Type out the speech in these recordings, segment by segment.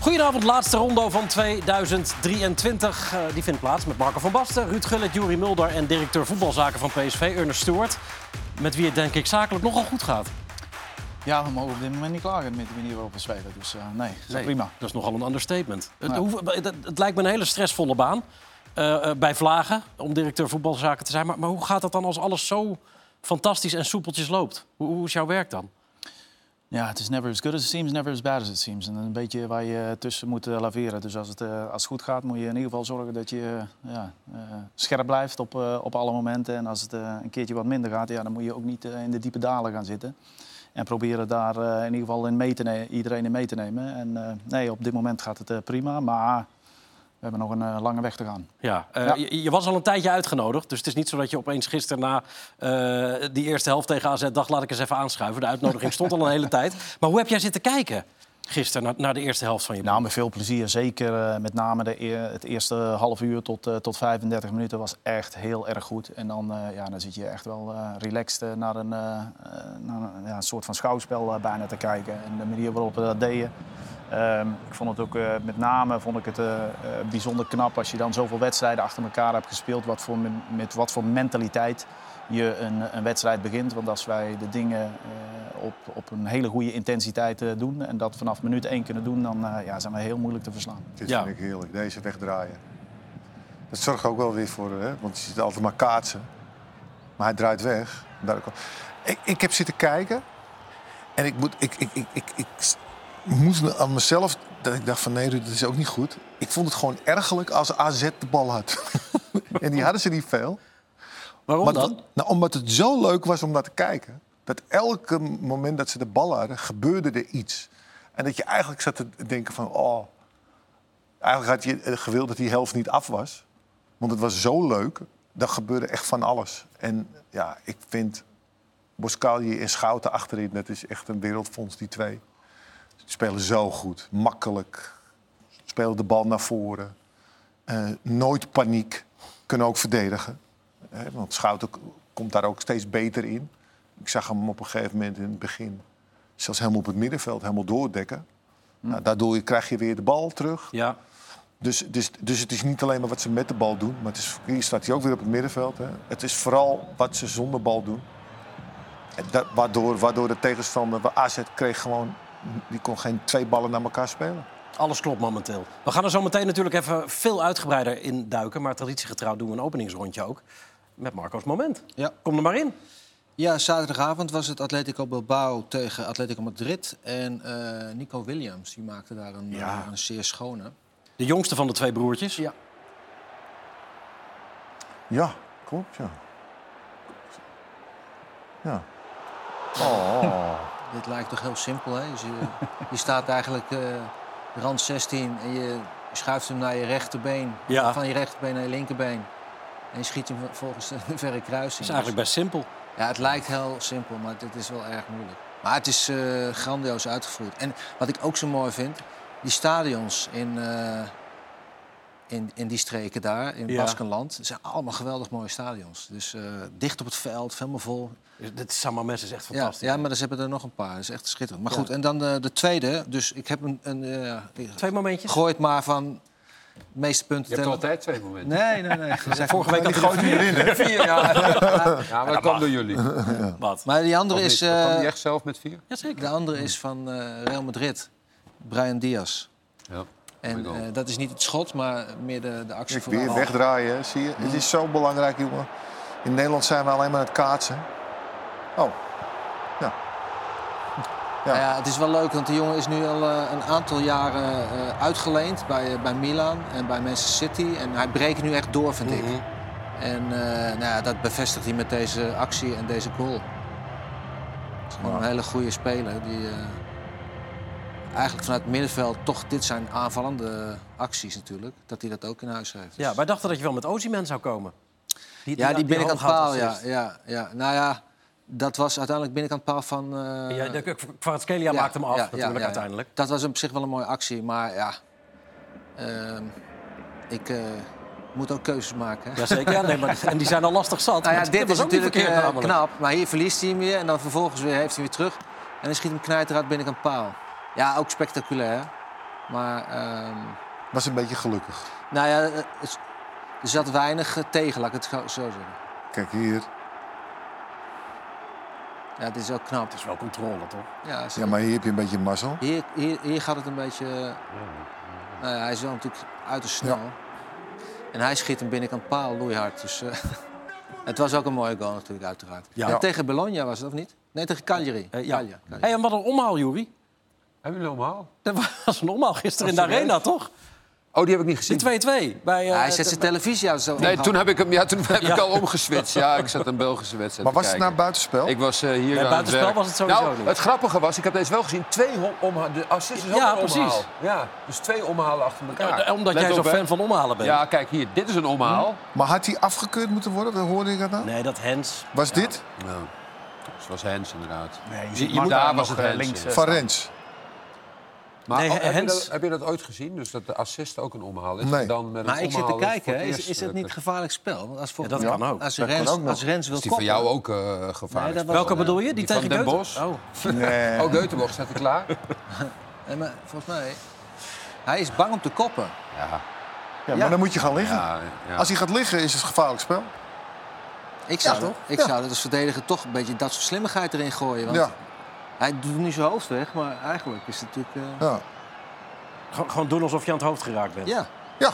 Goedenavond, laatste rondo van 2023. Uh, die vindt plaats met Marco van Basten, Ruud Gullit, Juri Mulder... en directeur voetbalzaken van PSV, Ernest Stewart. Met wie het denk ik zakelijk nogal goed gaat. Ja, we mogen op dit moment niet klagen met de manier waarop we spelen. Dus uh, nee, dat is prima. Dat is nogal een understatement. Het, het, het, lijkt me een hele stressvolle baan. Uh, bij Vlagen, om directeur voetbalzaken te zijn. Maar, maar, hoe gaat dat dan als alles zo fantastisch en soepeltjes loopt? Hoe, hoe is jouw werk dan? Ja, het is never as good as it seems, never as bad as it seems. En een beetje waar je tussen moet uh, laveren. Dus als het, uh, als het goed gaat, moet je in ieder geval zorgen dat je uh, ja, scherp blijft op, op alle momenten. En als het een keertje wat minder gaat, ja, dan moet je ook niet in de diepe dalen gaan zitten. En proberen daar in ieder geval in mee te iedereen in mee te nemen. En nee, op dit moment gaat het prima. Maar we hebben nog een uh, lange weg te gaan. Ja, uh, ja. Je, je, was al een tijdje uitgenodigd. Dus het is niet zo dat je opeens gisteren na uh, die eerste helft tegen AZ dacht... laat ik eens even aanschuiven. De uitnodiging stond al een hele tijd. Maar hoe heb jij zitten kijken gisteren naar, naar de eerste helft van je Nou, met veel plezier. Zeker met name de, het eerste half uur tot, tot 35 minuten was echt heel erg goed. En dan, ja, dan zit je echt wel relaxed naar een, naar een ja, soort van schouwspel bijna te kijken. En de manier waarop we dat deden... Um, ik vond het ook met name vond ik het, bijzonder knap als je dan zoveel wedstrijden achter elkaar hebt gespeeld. Wat voor, met wat voor mentaliteit je een, een wedstrijd begint. Want als wij de dingen op, op een hele goede intensiteit doen en dat vanaf minuut één kunnen doen, dan ja, zijn we heel moeilijk te verslaan. Dit ja. vind ik heerlijk, deze wegdraaien. Dat zorgt ook wel weer voor, hè? want je ziet altijd maar kaatsen. Maar hij draait weg. Ik, ik heb zitten kijken en ik, moet, ik, ik, ik, ik, ik moest aan mezelf dat ik dacht van nee, dat is ook niet goed. Ik vond het gewoon ergelijk als AZ de bal had. en die hadden ze niet veel. Waarom maar dan? nou, omdat het zo leuk was om naar te kijken. Dat elke moment dat ze de bal hadden, gebeurde er iets. En dat je eigenlijk zat te denken van... Oh, eigenlijk had je gewild dat die helft niet af was. Want het was zo leuk. Dat gebeurde echt van alles. En ja, ik vind Boscalje en Schouten achterin... dat is echt een wereldfonds, die twee spelen zo goed. Makkelijk. Spelen de bal naar voren. Uh, nooit paniek. Kunnen ook verdedigen. Want Schouten komt daar ook steeds beter in. Ik zag hem op een gegeven moment in het begin... zelfs helemaal op het middenveld, helemaal doordekken. Hm. Nou, daardoor krijg je weer de bal terug. Ja. Dus, dus, dus het is niet alleen maar wat ze met de bal doen. Maar het is, hier staat hij ook weer op het middenveld. Hè. Het is vooral wat ze zonder bal doen. Dat, waardoor, waardoor de tegenstander... AZ kreeg gewoon die kon geen twee ballen naar elkaar spelen. Alles klopt momenteel. We gaan er zo meteen natuurlijk even veel uitgebreider in duiken. Maar traditiegetrouw doen we een openingsrondje ook. Met Marco's moment. Ja. Kom er maar in. Ja, zaterdagavond was het Atletico Bilbao tegen Atletico Madrid. En uh, Nico Williams die maakte daar een, ja. een zeer schone. De jongste van de twee broertjes? Ja. Ja, klopt, ja. Ja. Oh. Dit lijkt toch heel simpel, hè? Dus je, je staat eigenlijk uh, rand 16 en je schuift hem naar je rechterbeen. Ja. Van je rechterbeen naar je linkerbeen. En je schiet hem volgens de verre kruising. Dat is eigenlijk best simpel. Ja, het lijkt heel simpel, maar het is wel erg moeilijk. Maar het is uh, grandioos uitgevoerd. En wat ik ook zo mooi vind, die stadions in, uh, in, in die streken daar, in ja. Baskenland, zijn allemaal geweldig mooie stadions. Dus uh, dicht op het veld, helemaal vol. Dit Samames is echt fantastisch. Ja, ja, maar ze hebben er nog een paar. Dat is echt schitterend. Maar ja. goed, en dan de, de, tweede. Dus ik heb een... een twee momentjes? Gooi het maar van de meeste punten. Je hebt altijd twee momenten. Nee, nee, nee. Zijn vorige week had hij er vier in. Vier, ja. ja, maar dat kwam door jullie. Ja. Wat? Maar die andere is... Uh, kwam die echt zelf met vier? Jazeker. De andere is van uh, Real Madrid. Brian Diaz. Ja. En uh, dat is niet het schot, maar meer de, de actie van... Weer wegdraaien, zie je? Het is zo belangrijk, jongen. In Nederland zijn we alleen maar aan het kaatsen. Oh. Ja. Ja. ja. het is wel leuk, want de jongen is nu al uh, een aantal jaren uh, uitgeleend bij, uh, bij Milan en bij Manchester City. En hij breekt nu echt door, vind mm -hmm. ik. En nou ja, dat bevestigt hij met deze actie en deze goal. Het is gewoon een hele goede speler. Die eigenlijk vanuit het middenveld toch dit zijn aanvallende acties natuurlijk. Dat hij dat ook in huis heeft. Ja, wij dachten dat je wel met Ozyman zou komen. Die, ja, die, die ben ik aan het paal, ja, ja, ja. Nou ja, dat was uiteindelijk binnenkant paal van... Uh... Ja, de Kvaratskhelia ja, maakte hem af ja, natuurlijk ja, uiteindelijk. Dat was op zich wel een mooie actie, maar ja... Uh, ik uh, moet ook keuzes maken. Jazeker, ja, nee, maar, en die zijn al lastig zat. Nou ja, dit is natuurlijk verkeerd, knap, maar hier verliest hij hem weer... en dan vervolgens weer heeft hij weer terug. En dan schiet hem knijter uit binnenkant paal. Ja, ook spectaculair. Maar ehm, Was een beetje gelukkig. nou ja, eh, er zat weinig eh, tegen, laat ik het zo zo zeggen. Kijk hier. Ja, het is wel knap. Het is wel controle, toch? Ja, Ja, maar hier heb je een beetje mazzel. hier, hier, hier gaat het een beetje... Nou ja, hij is wel natuurlijk uiterst snel. En hij schiet hem binnenkant paal loeihard. Dus eh, het was ook een mooie goal natuurlijk, uiteraard. Ja. En tegen Bologna was het, of niet? Nee, tegen Cagliari. Eh, ja. Cagliari. Hey, en wat een omhaal, Juri. Hebben jullie allemaal? Dat was een omhaal gisteren in de arena, toch? Oh, die heb ik niet gezien. Die 2-2. Bij, eh, hij zet zijn televisie uit zo. Nee, toen heb ik hem ja, toen heb Ja. ik al omgeswitcht. Ja, ik zat een Belgische wedstrijd Maar was het kijken. nou buitenspel? Ik was eh, hier Nee, aan het buitenspel was het sowieso nou, niet. Het grappige was, ik heb deze wel gezien, twee hom- omha- De assist is ook Ja, een precies. omhaal. Ja, dus twee omhalen achter elkaar. Eh, omdat Let jij zo op, hè. fan van omhalen bent. Ja, kijk hier, dit is een omhaal. Maar had hij afgekeurd moeten worden? Hoe hoorde ik dat nou? Nee, dat Hens. Was dit? Ja. Dus was Hens inderdaad. Nee, je moet- daar nog, was het eh, Hens, eh, Van. Rens. Maar Nee, oh, heb, je dat, heb je dat ooit gezien? Dus dat de assist ook een omhaal is? Nee. Dan met een Maar ik zit te kijken, is, is het eh, niet gevaarlijk spel? Want Als, voor, Ja, dat kan ook. Als Dat kan Rens, ook als Rens wil Is die voor koppen- jou ook eh gevaarlijk? Nee, was- Welke bedoel je? Die, Die tegen van Den? Bosch? Oh. Nee. Oh, staat hij klaar? Nee, maar volgens mij... Hij is bang om te koppen. Ja. Ja, maar dan moet je gaan liggen. ja, ja. Als hij gaat liggen is het gevaarlijk spel. Ik zou, Ja, dat, toch? ik Ja. zou dat als verdediger toch een beetje dat soort slimmigheid erin gooien. Want Ja, hij doet nu zijn hoofd weg, maar eigenlijk is het natuurlijk... eh, ja. Gewoon- Gewoon doen alsof je aan het hoofd geraakt bent. ja. ja.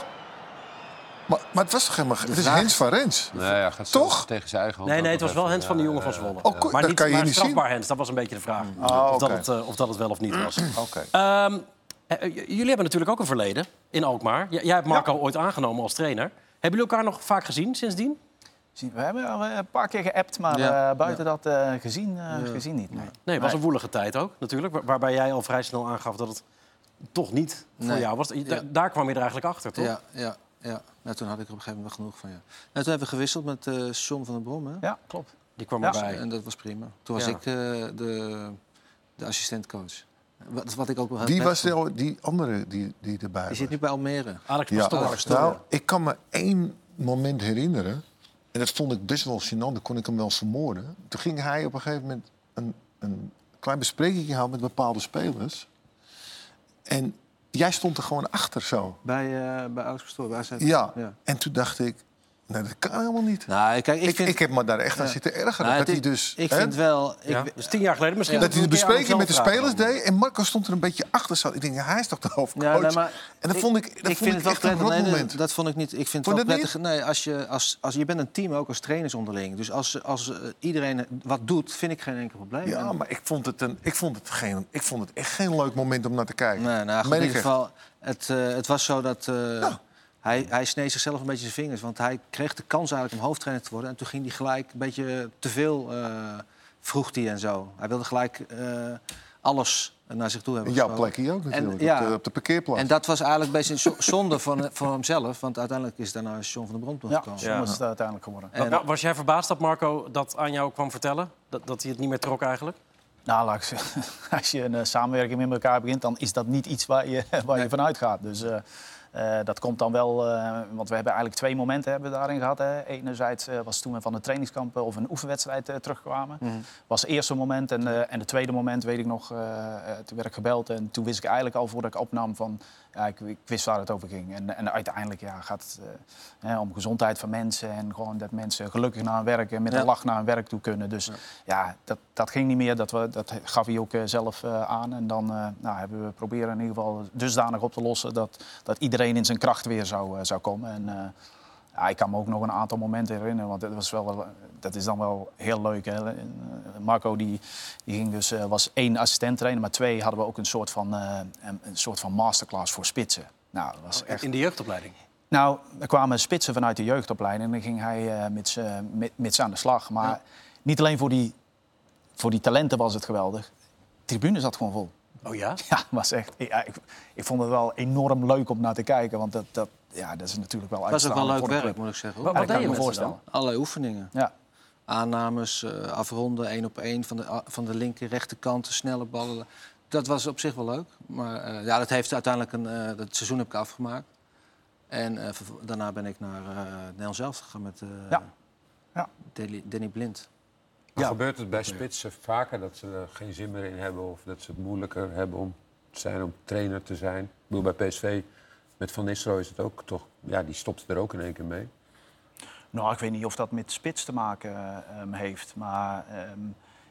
Maar, maar het was toch helemaal... Het is Hens van Rens. Nee, hij gaat Toch? tegen zijn eigen hand. Nee, nee, het was wel Hens van de ja, jongen van ja, Zwolle. Oh, maar dat niet kan je maar niet strafbaar Hens, dat was een beetje de vraag. Ah, of, dat oké. het, eh, of dat het wel of niet was. Oké. Ehm, eh, jullie hebben natuurlijk ook een verleden in Alkmaar. J- jij hebt Marco ooit aangenomen als trainer. Hebben jullie elkaar nog vaak gezien sindsdien? We hebben al een paar keer geappt, maar Ja. eh, buiten dat eh, gezien, eh, gezien niet. Nee. Nee, het was een woelige tijd ook natuurlijk. waar- waarbij jij al vrij snel aangaf dat het toch niet voor Nee. jou was. Da- Ja. Daar kwam je er eigenlijk achter, toch? Ja, ja, ja. Nou, toen had ik er op een gegeven moment genoeg van, ja. Nou, toen hebben we gewisseld met eh John van der Brom, hè. Ja, klopt. Die kwam Ja. erbij. En dat was prima. Toen was ik eh, de, de assistentcoach. Wat, wat ik ook wel Wie was de, die andere die, die erbij Die was? zit nu bij Almere. Alex Ja, Pastoor. nou, ik kan me één moment herinneren. En dat vond ik best wel gênant. Dan kon ik hem wel vermoorden. Toen ging hij op een gegeven moment een, een klein besprekingje houden met bepaalde spelers. En jij stond er gewoon achter zo. Bij, eh bij Alex Pastoor. Bij. Ja. ja. En toen dacht ik, nee, dat kan helemaal niet. Nou, kijk, ik, ik, vind... ik heb me daar echt aan Ja. zitten ergeren. Nou, dat hij is- dus, Ik hè, vind wel... Ik, Ja, dus tien jaar geleden misschien. dat hij de bespreking met de spelers deed. En Marco stond er een beetje achter. Zo. Ik denk, ja, hij is toch de hoofdcoach? Ja, nee, maar en dat vond ik, dat ik vond vind ik het wel echt een prettig. Nee, rotmoment. dat, vond ik niet. Ik vind Vond het je wel prettig. Nee, als je, als, als, je bent een team ook als trainers onderling. Dus als, als eh, iedereen wat doet, vind ik geen enkel probleem. Ja, maar ik vond, het een, ik, vond het geen, ik vond het echt geen leuk moment om naar te kijken. Nee, nou, goed, in ieder geval, het, eh, het was zo dat eh, hij, hij sneed zichzelf een beetje zijn vingers. Want hij kreeg de kans eigenlijk om hoofdtrainer te worden. En toen ging hij gelijk een beetje te veel eh, vroeg hij en zo. Hij wilde gelijk eh, alles naar zich toe hebben. En jouw geschoven. plek hier ook natuurlijk, ja. op, de, op de parkeerplaats. En dat was eigenlijk een beetje een zo- zonde van, van hemzelf. Want uiteindelijk is daarna John van der Brom Ja, toegekomen. zo Ja. is het uiteindelijk geworden. En- Wa- Was jij verbaasd dat Marco dat aan jou kwam vertellen? Dat, dat hij het niet meer trok eigenlijk? Nou, laat ik zeggen, als je een eh, samenwerking met elkaar begint, dan is dat niet iets waar je, waar je vanuit gaat. Dus eh, eh, dat komt dan wel, eh, want we hebben eigenlijk twee momenten hebben we daarin gehad. Hè. Enerzijds eh, was toen we van de trainingskamp of een oefenwedstrijd terugkwamen. Mhm. was het eerste moment. En, en het tweede moment weet ik nog, toen werd ik gebeld. En toen wist ik eigenlijk al voordat ik opnam van, ja, ik, ik wist waar het over ging. En, en uiteindelijk ja, gaat het eh, hè, om gezondheid van mensen. En gewoon dat mensen gelukkig naar hun werk en met Ja. een lach naar hun werk toe kunnen. Dus ja, dat, dat ging niet meer. Dat, we, dat gaf hij ook eh, zelf eh, aan. En dan nou, hebben we proberen in ieder geval dusdanig op te lossen dat, dat iedereen in zijn kracht weer zou, zou komen. En, ja, ik kan me ook nog een aantal momenten herinneren, want dat, was wel, dat is dan wel heel leuk. Hè? Eh, Marco die, die ging dus, eh, was één assistent trainer, maar twee hadden we ook een soort van, eh, een, een soort van masterclass voor spitsen. Nou, dat was echt In de jeugdopleiding? nou, er kwamen spitsen vanuit de jeugdopleiding en dan ging hij eh, met, aan de slag. Maar Ja. niet alleen voor die, voor die talenten was het geweldig. De tribune zat gewoon vol. Oh ja? Ja, was echt, ja, ik, ik vond het wel enorm leuk om naar te kijken. Want dat, dat, ja, dat is natuurlijk wel Het was ook wel leuk werk, moet ik zeggen. Wat, hoor. wat dat deed kan je me voorstellen. Allerlei oefeningen. Ja. Aannames, eh, afronden, één op één van de, a- van de linker, rechterkant, snelle ballen. Dat was op zich wel leuk. Maar eh, ja, dat heeft uiteindelijk een... eh dat seizoen heb ik afgemaakt. En eh, daarna ben ik naar eh Nederland zelf gegaan met eh Ja. Ja. Danny, Danny Blind. Maar Ja. Gebeurt het bij spitsen vaker dat ze er geen zin meer in hebben of dat ze het moeilijker hebben om zijn om trainer te zijn. Ik bedoel, bij PSV met Van Nistelrooy is het ook toch... Ja, die stopte er ook in één keer mee. Nou, ik weet niet of dat met spits te maken ehm, heeft. Maar ehm,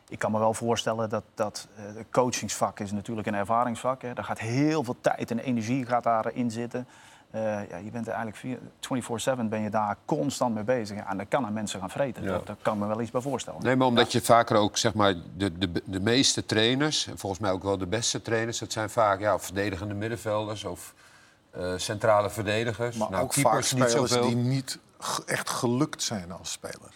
ik kan me wel voorstellen dat dat eh, coachingsvak is natuurlijk een ervaringsvak. Hè. Daar gaat heel veel tijd en energie gaat daarin zitten. Eh, ja, je bent er eigenlijk vier- 24-7 ben je daar constant mee bezig. En dan kan aan mensen gaan vreten. Ja. Dat, daar kan ik me wel iets bij voorstellen. Nee, maar omdat je vaker ook, zeg maar, de, de, de meeste trainers... en volgens mij ook wel de beste trainers... dat zijn vaak ja, verdedigende middenvelders of eh, centrale verdedigers. Maar nou, ook vaak keepers niet spelers zoveel. die niet echt gelukt zijn als speler.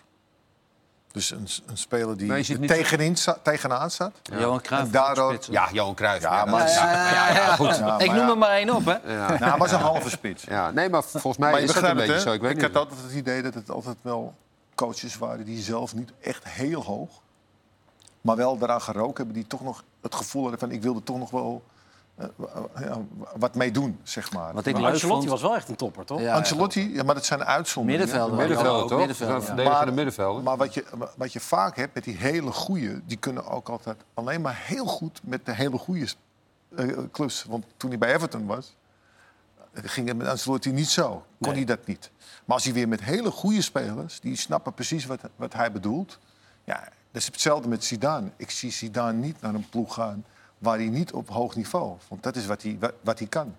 Dus een, een speler die Maar er tegenin tegenaan staat. Johan Cruijff. En daardoor-. Ja, Johan Cruijff. Ja, Ja, maar- Ja, ja, ja, ja. Ja, Ik maar noem ja. er maar één op, hè? ja. Nou, hij was een halve spits. Ja, nee, maar volgens mij Maar is dat een beetje het, zo. Ik weet Ik niet. had altijd het idee dat het altijd wel coaches waren die zelf niet echt heel hoog, maar wel daaraan geroken hebben, die toch nog het gevoel hadden van ik wilde toch nog wel ja, wat mee doen, zeg maar. Wat ik Maar leuk Ancelotti vond... was wel echt een topper, toch? Ja, Ancelotti, ja, maar dat zijn uitzonderingen. Middenvelder. Middenvelder, ook toch? ja. verdedigende Maar-. Maar wat je, wat je vaak hebt met die hele goeie, die kunnen ook altijd alleen maar heel goed met de hele goede clubs. Want toen hij bij Everton was, eh, ging het met Ancelotti niet zo. Kon Nee. hij dat niet. Maar als hij weer met hele goede spelers, die snappen precies wat, wat hij bedoelt. Ja, dat is hetzelfde met Zidane. Ik zie Zidane niet naar een ploeg gaan waar hij niet op hoog niveau. Want dat is wat hij, wat, hij kan.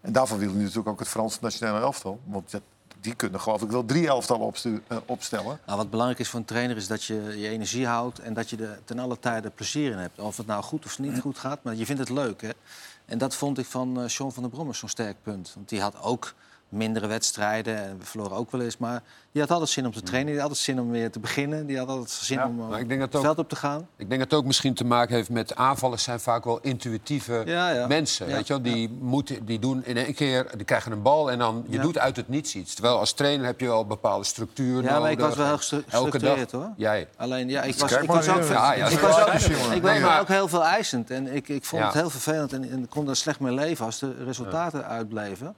En daarvoor wil hij natuurlijk ook het Franse nationale elftal. Want dat, die kunnen geloof ik wel drie elftallen opstu- eh, opstellen. Nou, wat belangrijk is voor een trainer is dat je je energie houdt en dat je er ten alle tijde plezier in hebt. Of het nou goed of niet goed gaat, maar je vindt het leuk. Hè? En dat vond ik van eh Sean van der Brom zo'n sterk punt. Want die had ook mindere wedstrijden en we verloren ook wel eens. Maar die had altijd zin om te trainen, die had altijd zin om weer te beginnen. Die had altijd zin Ja, om eh, maar ik denk dat het ook- veld op te gaan. Ik denk dat het ook misschien te maken heeft met aanvallers zijn vaak wel intuïtieve Ja, ja. mensen. Ja. Weet je wel? Die, moeten, die doen in één keer, die krijgen een bal en dan je Ja. doet uit het niets iets. Terwijl als trainer heb je wel een bepaalde structuur Ja, maar ik nodig. was wel heel gestru- Elke dag. gestructueerd, hoor. Jij. Alleen, ja, ik was, ik ook, weer. Ja, ja, ik was ook, heel veel eisend. En ik, ik vond Ja. het heel vervelend en, en ik kon daar slecht mee leven als de resultaten uitbleven.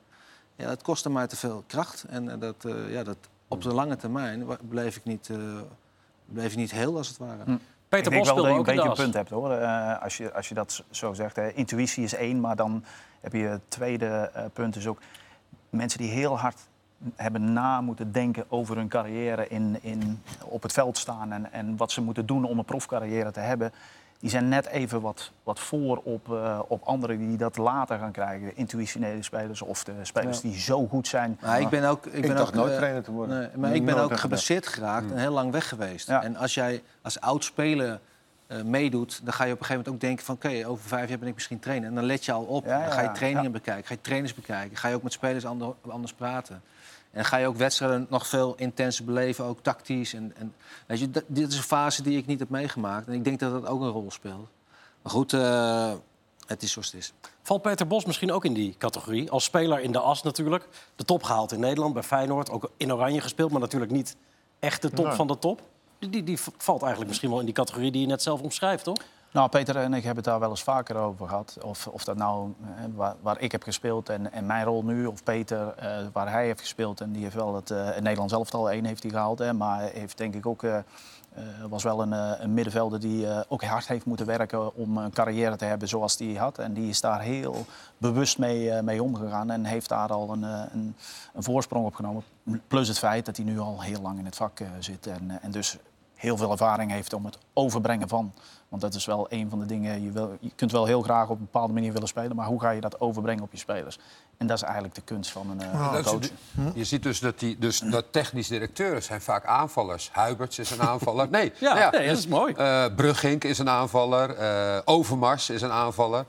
Ja, het kostte mij te veel kracht. En eh, dat, eh, ja, dat, op de lange termijn bleef ik niet, eh, bleef ik niet heel, als het ware. Hm. Peter ik denk Bos wel dat je een beetje een punt hebt hoor. Eh, als, je, als je dat zo zegt. Hè. Intuïtie is één, maar dan heb je het tweede eh, punt is ook mensen die heel hard hebben na moeten denken over hun carrière in, in, op het veld staan en, en wat ze moeten doen om een profcarrière te hebben. Die zijn net even wat, wat voor op, eh, op anderen die dat later gaan krijgen. De intuïtionele spelers of de spelers Ja. die zo goed zijn. Maar ik ben ook, ik Ik, ben dacht ook, nooit eh, trainer te worden. Nee, maar ik ben ook aan geblesseerd geraakt en heel lang weg geweest. Ja. En als jij als oud speler eh, meedoet, dan ga je op een gegeven moment ook denken van... oké, over vijf jaar ben ik misschien trainer. En dan let je al op. Ja, Dan ga je trainingen ja. bekijken, ga je trainers bekijken. Ga je ook met spelers ander- anders praten. En ga je ook wedstrijden nog veel intenser beleven, ook tactisch. En, en, weet je, dat- dit is een fase die ik niet heb meegemaakt. En ik denk dat dat ook een rol speelt. Maar goed, eh, het is zoals het is. Valt Peter Bos misschien ook in die categorie? Als speler in de as natuurlijk. De top gehaald in Nederland, bij Feyenoord. Ook in Oranje gespeeld, maar natuurlijk niet echt de top Nee. van de top. Die, die, die valt eigenlijk misschien wel in die categorie die je net zelf omschrijft, toch? Nou, Peter en ik hebben het daar wel eens vaker over gehad. Of, of dat nou eh, waar, ik heb gespeeld en, en mijn rol nu, of Peter eh, waar hij heeft gespeeld. En die heeft wel het, het Nederlands elftal één heeft gehaald. Hè, maar heeft denk ik ook, was wel een, een middenvelder die ook hard heeft moeten werken om een carrière te hebben zoals die had. En die is daar heel bewust mee, mee omgegaan en heeft daar al een, een, een voorsprong op genomen. Plus het feit dat hij nu al heel lang in het vak zit en, en dus heel veel ervaring heeft om het overbrengen van. Want dat is wel een van de dingen. Je, wil, je kunt wel heel graag op een bepaalde manier willen spelen, maar hoe ga je dat overbrengen op je spelers? En dat is eigenlijk de kunst van een, eh, Dat is coach. de- je ziet dus dat, die, dus dat technisch directeuren zijn vaak aanvallers. Huiberts is een aanvaller. Nee, Ja, nou nee, dat is mooi. eh, Bruggink is een aanvaller. eh, Overmars is een aanvaller.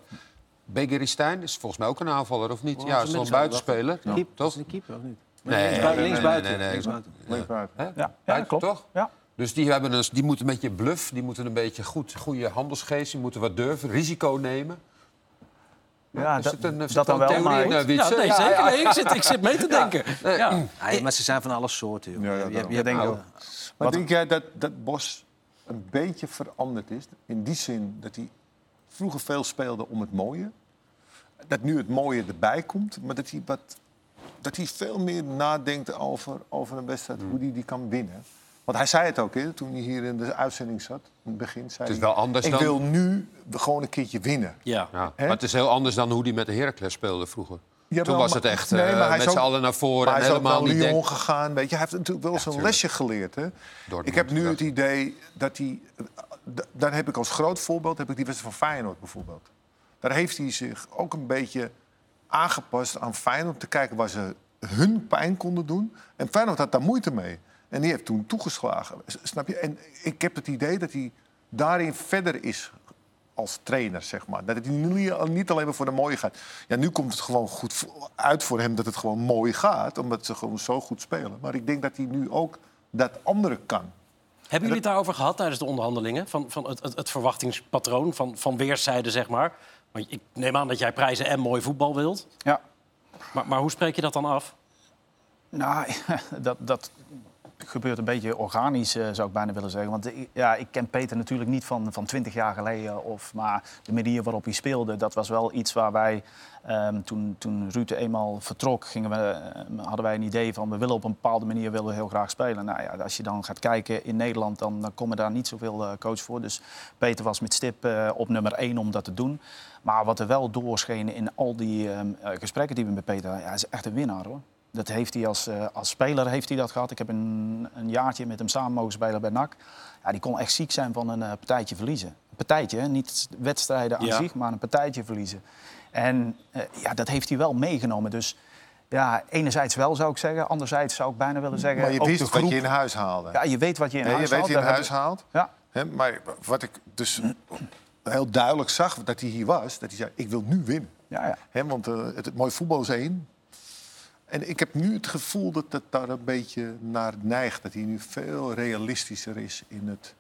Begeristijn is volgens mij ook een aanvaller, of niet? Oh, ja, dat is een buitenspeler. Toch? Is een keeper of niet? Nee, linksbuiten. nee, linksbuiten. nee, nee, nee. linksbuiten. Ja, klopt. toch? Ja. Dus die, hebben een, die moeten een beetje bluff, die moeten een beetje goed, goede handelsgeest, die moeten wat durven, risico nemen. Ja, Is dat, het een- is dat dan wel, maar eh, Wietse? Ja, nee, zeker. ja. Nee, ik, zit, ik zit mee te denken. Ja. Ja, maar ze zijn van alle soorten. joh. Ja, ja, Je je daarom. hebt- Dat denk ik je ook. hebt- Maar Wat- denk jij dat, dat Bos een beetje veranderd is? In die zin dat hij vroeger veel speelde om het mooie. Dat nu het mooie erbij komt. Maar dat hij, wat, dat hij veel meer nadenkt over, over een wedstrijd. Hoe hij die kan winnen. Want hij zei het ook, hè, toen hij hier in de uitzending zat. In het begin zei Het is hij, wel anders ik dan- wil nu gewoon een keertje winnen. Ja. Maar het is heel anders dan hoe hij met de Heracles speelde vroeger. Ja, Toen wel, was het echt Nee, eh, maar hij met is z'n allen naar voren Maar en hij is ook naar Lyon denken. gegaan. Weet je. Hij heeft natuurlijk wel eens een tuurlijk. lesje geleerd. Hè? Dortmund, Ik heb nu het idee dat hij... Daar heb ik als groot voorbeeld heb ik die wedstrijd van Feyenoord bijvoorbeeld. Daar heeft hij zich ook een beetje aangepast aan Feyenoord... om te kijken waar ze hun pijn konden doen. En Feyenoord had daar moeite mee. En die heeft toen toegeslagen. Snap je? En ik heb het idee dat hij daarin verder is als trainer, zeg maar. Dat het niet niet alleen maar voor de mooie gaat. Ja, nu komt het gewoon goed uit voor hem dat het gewoon mooi gaat. Omdat ze gewoon zo goed spelen. Maar ik denk dat hij nu ook dat andere kan. Hebben jullie het daarover gehad tijdens de onderhandelingen? Van, van het, het, het verwachtingspatroon van, van weerszijden, zeg maar? Want ik neem aan dat jij prijzen en mooi voetbal wilt. Ja, Maar, maar hoe spreek je dat dan af? Nou, dat, dat gebeurt een beetje organisch, eh, zou ik bijna willen zeggen. Want ja, ik ken Peter natuurlijk niet van, van 20 jaar geleden. Of, maar de manier waarop hij speelde, dat was wel iets waar wij... ehm, toen, toen Ruud eenmaal vertrok, gingen we, eh, hadden wij een idee van... we willen op een bepaalde manier willen heel graag spelen. Nou ja, als je dan gaat kijken in Nederland, dan, komen daar niet zoveel eh coach voor. Dus Peter was met stip op nummer 1 om dat te doen. Maar wat er wel doorscheen in al die ehm, eh, gesprekken die we met Peter. Ja, hij is echt een winnaar hoor. Dat heeft hij als, eh, als speler heeft hij dat gehad. Ik heb een, een jaartje met hem samen mogen spelen bij NAC. Ja, die kon echt ziek zijn van een eh, partijtje verliezen. Een partijtje, hè? niet wedstrijden aan Ja. zich, maar een partijtje verliezen. En eh, ja, dat heeft hij wel meegenomen. Dus ja, enerzijds wel zou ik zeggen. Anderzijds zou ik bijna willen zeggen... Maar je wist wat groep- je in huis haalde. Ja, je weet wat je in huis je weet haalt. wat je in Daar huis haalt. Ja, maar wat ik dus heel duidelijk zag dat hij hier was... dat hij zei, ik wil nu winnen. ja, ja. Want het, het mooie voetbal is één. En ik heb nu het gevoel dat het daar een beetje naar neigt. Dat hij nu veel realistischer is in, het,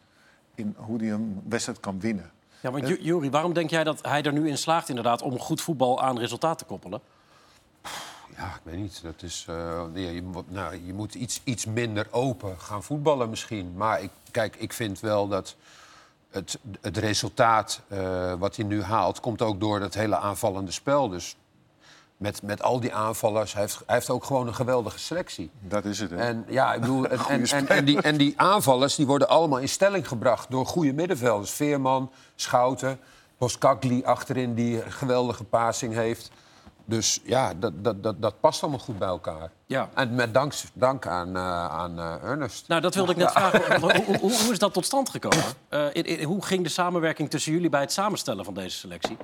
in hoe hij een wedstrijd kan winnen. Ja, want Ju- Juri, waarom denk jij dat hij er nu in slaagt inderdaad om goed voetbal aan resultaat te koppelen? Ja, ik weet niet. Dat is, eh, ja, je, moet- nou, je moet iets, iets minder open gaan voetballen misschien. Maar ik, kijk, ik vind wel dat het, het resultaat eh, wat hij nu haalt... komt ook door dat hele aanvallende spel. Dus met, met al die aanvallers, hij heeft, hij heeft ook gewoon een geweldige selectie. Dat is het. Hè? En ja, ik bedoel, en, en, en, en die, en die aanvallers die worden allemaal in stelling gebracht door goede middenvelders. Veerman, Schouten, Boskakli achterin die een geweldige passing heeft. Dus ja, dat, dat, dat, dat past allemaal goed bij elkaar. Ja. En met dank, dank aan, eh, aan eh, Ernest. Nou, dat wilde ik net vragen. Hoe, hoe, hoe- hoe is dat tot stand gekomen? Eh, in- in- hoe ging de samenwerking tussen jullie bij het samenstellen van deze selectie?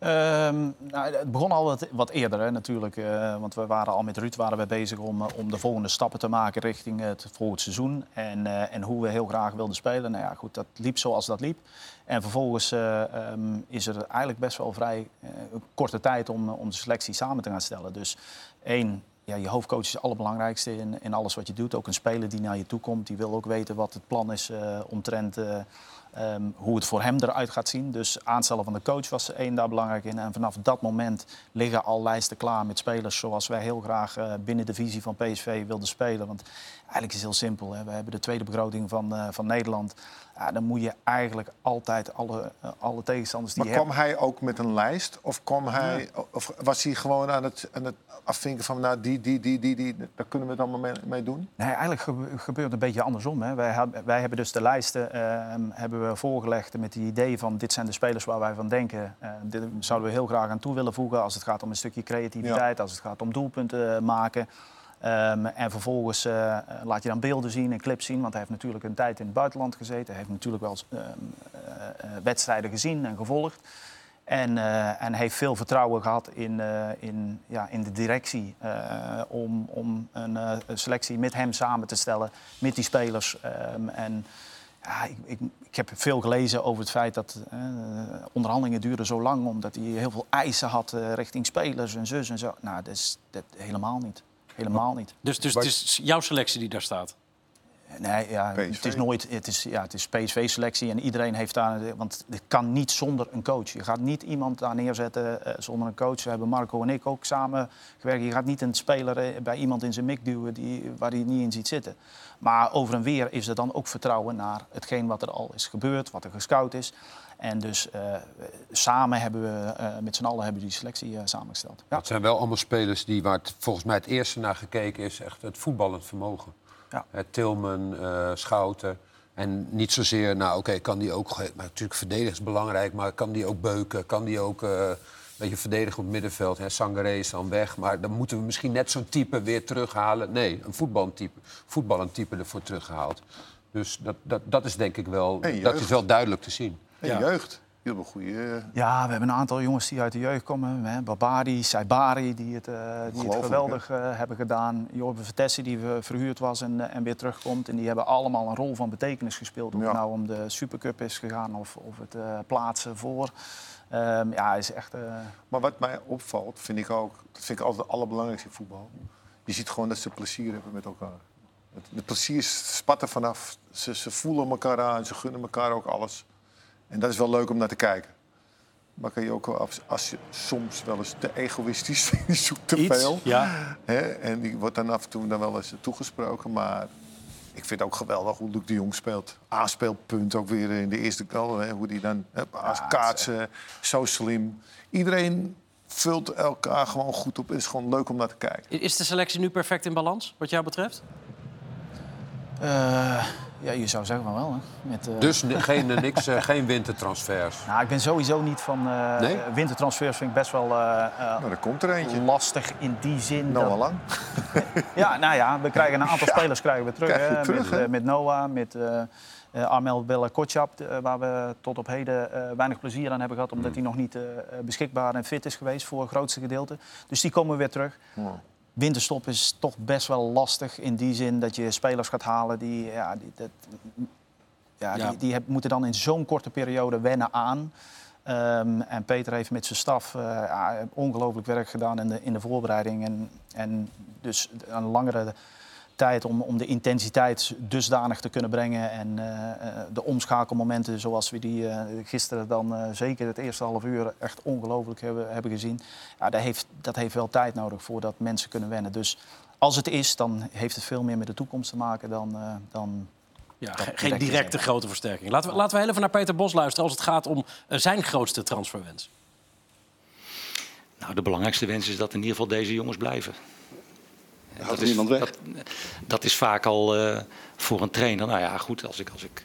Ehm, nou, het begon al wat, eerder natuurlijk. eh, want we waren al met Ruud waren we bezig om, eh, om de volgende stappen te maken richting het volgend seizoen. En, eh, en hoe we heel graag wilden spelen. Nou ja, goed, dat liep zoals dat liep. En vervolgens eh, ehm, is er eigenlijk best wel vrij korte tijd om, om de selectie samen te gaan stellen. Dus één, ja, je hoofdcoach is het allerbelangrijkste in, in alles wat je doet. Ook een speler die naar je toe komt, die wil ook weten wat het plan is omtrent eh, ehm, hoe het voor hem eruit gaat zien. Dus aanstellen van de coach was één daar belangrijk in. En vanaf dat moment liggen al lijsten klaar met spelers zoals wij heel graag eh, binnen de visie van PSV wilden spelen. Want eigenlijk is het heel simpel. Hè. We hebben de tweede begroting van, eh, van Nederland. Ja, dan moet je eigenlijk altijd alle, eh, alle tegenstanders die maar kwam hij ook met een lijst? Of, kwam hij, of was hij gewoon aan het, aan het afvinken van... nou, die, die, die, die, die, daar kunnen we het allemaal mee, mee doen? Nee, eigenlijk gebe- gebeurt het een beetje andersom. Hè. Wij, wij hebben dus de lijsten ehm, hebben we voorgelegd met het idee van... dit zijn de spelers waar wij van denken. Eh, dit zouden we heel graag aan toe willen voegen... als het gaat om een stukje creativiteit, als het gaat om doelpunten eh, maken. Ehm, en vervolgens eh, laat je dan beelden zien en clips zien... want hij heeft natuurlijk een tijd in het buitenland gezeten. Hij heeft natuurlijk wel eens, ehm, eh, eh, wedstrijden gezien en gevolgd. En, eh, en heeft veel vertrouwen gehad in, eh, in, ja, in de directie eh, om, om een, eh, selectie met hem samen te stellen, met die spelers. Ehm, en ja, ik, ik, ik heb veel gelezen over het feit dat onderhandelingen duurden zo lang omdat hij heel veel eisen had richting spelers en zus en zo. Nou, dat is dat helemaal niet. Helemaal niet. Dus, dus het is jouw selectie die daar staat. Nee, ja, PSV. het is nooit. Het is, ja, het is PSV-selectie en iedereen heeft daar. Want het kan niet zonder een coach. Je gaat niet iemand daar neerzetten eh, zonder een coach. We hebben Marco en ik ook samen gewerkt. Je gaat niet een speler eh, bij iemand in zijn mik duwen die, waar hij niet in ziet zitten. Maar over en weer is er dan ook vertrouwen naar hetgeen wat er al is gebeurd, wat er gescout is. En dus eh, samen hebben we, eh, met z'n allen hebben we die selectie eh, samengesteld. Ja. Het zijn wel allemaal spelers die waar het volgens mij het eerste naar gekeken is, echt het voetballend vermogen. Ja. Hè, Tilman, eh, Schouten. En niet zozeer, nou oké, kan die ook... Maar natuurlijk verdedigen is belangrijk, maar kan die ook beuken? Kan die ook eh, een beetje verdedigen op het middenveld? Hè? Sangaré is dan weg, maar dan moeten we misschien net zo'n type weer terughalen. Nee, een voetbaltype, voetballend type ervoor teruggehaald. Dus dat, dat, dat is denk ik wel, dat is wel duidelijk te zien. En Ja. jeugd. Hebben een goede... eh, Ja, we hebben een aantal jongens die uit de jeugd komen. Hè. Babari, Saibari, die het, eh, die het geweldig eh, hebben gedaan. Jorbe Vertessi, die verhuurd was en, en weer terugkomt. En die hebben allemaal een rol van betekenis gespeeld. Of Ja. het nou om de Supercup is gegaan of, of het plaatsen voor. Ehm, ja, is echt... Maar wat mij opvalt, vind ik ook... Dat vind ik altijd het allerbelangrijkste in voetbal. Je ziet gewoon dat ze plezier hebben met elkaar. Het, het plezier spat er vanaf. Ze, ze voelen elkaar aan, ze gunnen elkaar ook alles. En dat is wel leuk om naar te kijken. Maar kan je ook wel, als, als je soms wel eens te egoïstisch, die zoekt te Iets, veel. ja. Hè? En die wordt dan af en toe dan wel eens toegesproken. Maar ik vind het ook geweldig hoe Luc de Jong speelt. Aanspeelpunt ook weer in de eerste goal. Hè? Hoe die dan hè, als kaatsen, zo slim. Iedereen vult elkaar gewoon goed op. Het is gewoon leuk om naar te kijken. Is de selectie nu perfect in balans, wat jou betreft? Eh, ja, je zou zeggen van wel. Hè. Met, eh, Dus geen, niks, eh, geen wintertransfers. nou, ik ben sowieso niet van... eh, Nee? wintertransfers vind ik best wel eh, eh, Nou, er komt er eentje. lastig in die zin. dat- Noah Lang. Ja, nou ja, we krijgen een aantal spelers krijgen we terug. Krijg je hè, terug, met, hè? eh, met Noah, met eh eh, Armel Bella Kotschap, eh, waar we tot op heden eh, weinig plezier aan hebben gehad, omdat hij nog niet eh, eh, beschikbaar en fit is geweest voor het grootste gedeelte. Dus die komen weer terug. Winterstop is toch best wel lastig in die zin dat je spelers gaat halen die, ja, die, dat, ja, Ja. die, die heb- moeten dan in zo'n korte periode wennen aan. Ehm, en Peter heeft met zijn staf ja, ongelooflijk werk gedaan in de, in de voorbereiding. En, en dus een langere tijd om, om de intensiteit dusdanig te kunnen brengen. En eh, eh, de omschakelmomenten zoals we die eh, gisteren dan eh, zeker het eerste half uur echt ongelooflijk hebben, hebben gezien. Ja, dat, heeft, dat heeft wel tijd nodig voordat mensen kunnen wennen. Dus als het is, dan heeft het veel meer met de toekomst te maken dan... eh, dan Ja, geen te directe grote versterking. Laten we, laten we heel even naar Peter Bos luisteren als het gaat om zijn grootste transferwens. Nou, de belangrijkste wens is dat in ieder geval deze jongens blijven. Houdt niemand weg? Dat, dat is vaak al eh, voor een trainer. Nou ja, goed, als ik, als ik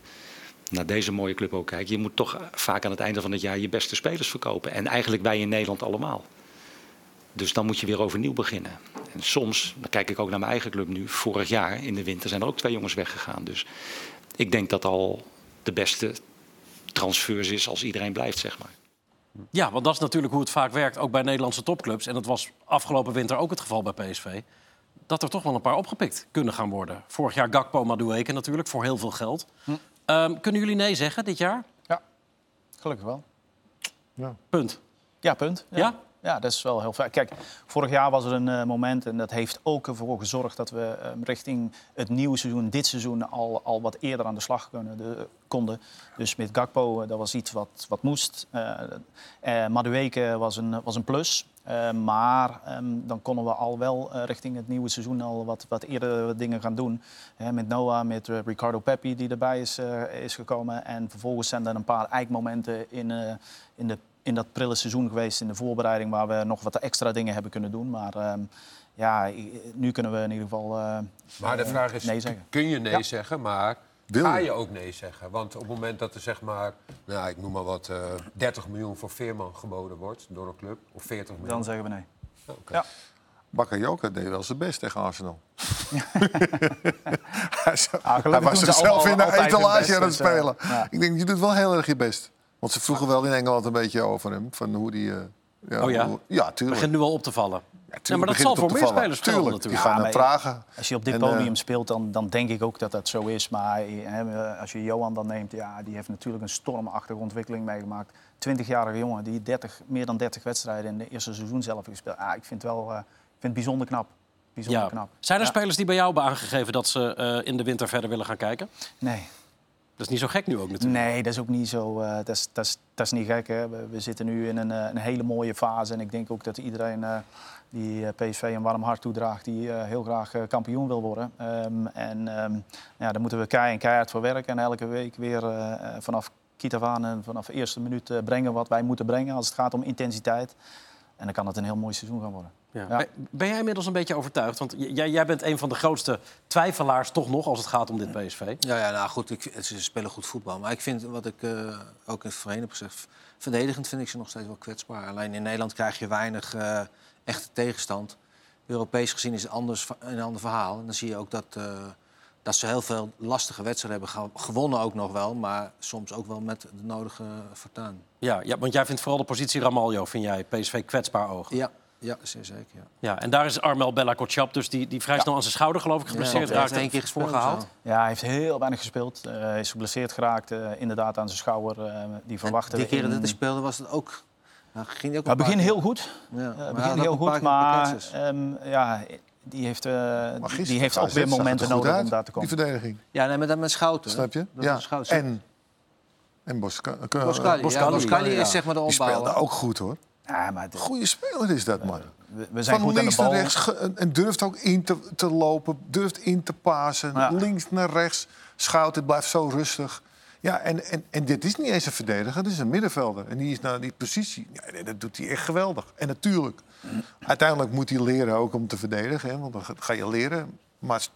naar deze mooie club ook kijk. Je moet toch vaak aan het einde van het jaar je beste spelers verkopen. En eigenlijk wij in Nederland allemaal. Dus dan moet je weer overnieuw beginnen. En soms, dan kijk ik ook naar mijn eigen club nu. Vorig jaar in de winter zijn er ook twee jongens weggegaan. Dus ik denk dat al de beste transfers is als iedereen blijft, zeg maar. Ja, want dat is natuurlijk hoe het vaak werkt, ook bij Nederlandse topclubs. En dat was afgelopen winter ook het geval bij PSV. Dat er toch wel een paar opgepikt kunnen gaan worden. Vorig jaar Gakpo Madueke natuurlijk, voor heel veel geld. Ehm, kunnen jullie nee zeggen dit jaar? ja, gelukkig wel. Punt. Ja, punt. Ja? Ja, dat is wel heel fijn. Kijk, vorig jaar was er een eh, moment en dat heeft ook ervoor gezorgd dat we eh, richting het nieuwe seizoen, dit seizoen, al, al wat eerder aan de slag kunnen, de, konden. Dus met Gakpo, eh, dat was iets wat, wat moest. Eh eh, Madueke was een, was een plus. Eh, maar ehm, dan konden we al wel eh, richting het nieuwe seizoen al wat, wat eerder wat dingen gaan doen. Met Noah, met eh, Ricardo Peppi die erbij is, is gekomen. En vervolgens zijn er een paar eikmomenten in, in, de, in dat prille seizoen geweest in de voorbereiding... waar we nog wat extra dingen hebben kunnen doen. Maar ehm, ja, nu kunnen we in ieder geval Maar de vraag is, nee zeggen. kun je nee Ja. zeggen, maar ga je? ook nee zeggen? Want op het moment dat er zeg maar, nou, ik noem maar wat, eh 30 miljoen voor Veerman geboden wordt door een club, of 40 miljoen. Dan zeggen we nee. Oh, oké. Ja. Bakayoko deed wel zijn best tegen Arsenal. hij zo- Ah, hij was zichzelf in de etalage aan het dus, eh, spelen. ja. Ik denk, je doet wel heel erg je best. Want ze vroegen wel in Engeland een beetje over hem. Van hoe die, eh, ja, Oh ja? hoe- ja, tuurlijk. Begint nu al op te vallen. Ja, maar dat zal het voor meer spelers Tuurlijk, natuurlijk. Die gaan vragen. Als je op dit En, podium eh, speelt, dan, dan denk ik ook dat dat zo is. Maar hè, als je Johan dan neemt, ja, die heeft natuurlijk een stormachtige ontwikkeling meegemaakt. 20-jarige jongen die 30, meer dan 30 wedstrijden in de eerste seizoen zelf heeft gespeeld. Ah, ik vind het wel eh, ik vind het bijzonder knap. Bijzonder Ja. knap. Zijn er Ja. spelers die bij jou hebben aangegeven dat ze eh, in de winter verder willen gaan kijken? Nee. Dat is niet zo gek nu ook natuurlijk. Nee, dat is ook niet zo. eh, dat, is, dat, is, dat is niet gek. Hè. We, we zitten nu in een, eh, een hele mooie fase. En ik denk ook dat iedereen eh, die eh, PSV een warm hart toedraagt, die eh, heel graag eh, kampioen wil worden. Ehm, en ehm, ja, daar moeten we kei en keihard voor werken. En elke week weer vanaf kiet af aan en vanaf de eerste minuut eh, brengen wat wij moeten brengen als het gaat om intensiteit. En dan kan het een heel mooi seizoen gaan worden. Ja. Ja. Ben- jij inmiddels een beetje overtuigd? Want jij, jij bent een van de grootste twijfelaars toch nog als het gaat om dit PSV. Ja, ja nou goed, ik, ze spelen goed voetbal. Maar ik vind, wat ik eh, ook in het voorheen heb gezegd... verdedigend vind ik ze nog steeds wel kwetsbaar. Alleen in Nederland krijg je weinig eh, echte tegenstand. Europees gezien is het anders, een ander verhaal. En dan zie je ook dat, eh, dat ze heel veel lastige wedstrijden hebben gew- gewonnen ook nog wel. Maar soms ook wel met de nodige fortuin. Ja, ja, want jij vindt vooral de positie Ramaljo, vind jij, PSV kwetsbaar oog. Ja, ja zeer zeker. Ja. Ja, en daar is Armel Bella Kotschap, dus die, die vrij snel aan zijn schouder geloof ik geblesseerd hij raakt. heeft één keer gespeeld. Ja, hij heeft heel weinig gespeeld. Eh, hij is geblesseerd geraakt, eh, inderdaad aan zijn schouder. eh, die verwachten Die keren in- dat hij speelde was het ook... Nou, ging ook begin heel goed. Ja, Eh, maar begin had heel goed, maar ehm, ja, die heeft, eh, Maar die heeft ook weer momenten nodig uit, om daar te Die komen. verdediging, Ja, nee, met, dat met Schouten. snap je? Dat ja. Schouten. En, en Bosca eh, Boscali, ja, Boscali, Boscali ja. is zeg maar de Die opbouwer. speelde ook goed hoor. Ja, maar de- Goeie speler is dat, man. we, we zijn Van goed aan de links naar bal. rechts en- durft ook in te, te lopen, durft in te pasen. Ja. Links naar rechts, schout, het blijft zo rustig. Ja, en, en, en dit is niet eens een verdediger, dit is een middenvelder. En die is naar die positie. Ja, dat doet hij echt geweldig. En natuurlijk, uiteindelijk moet hij leren ook om te verdedigen. Hè, want dan ga- je leren. Maar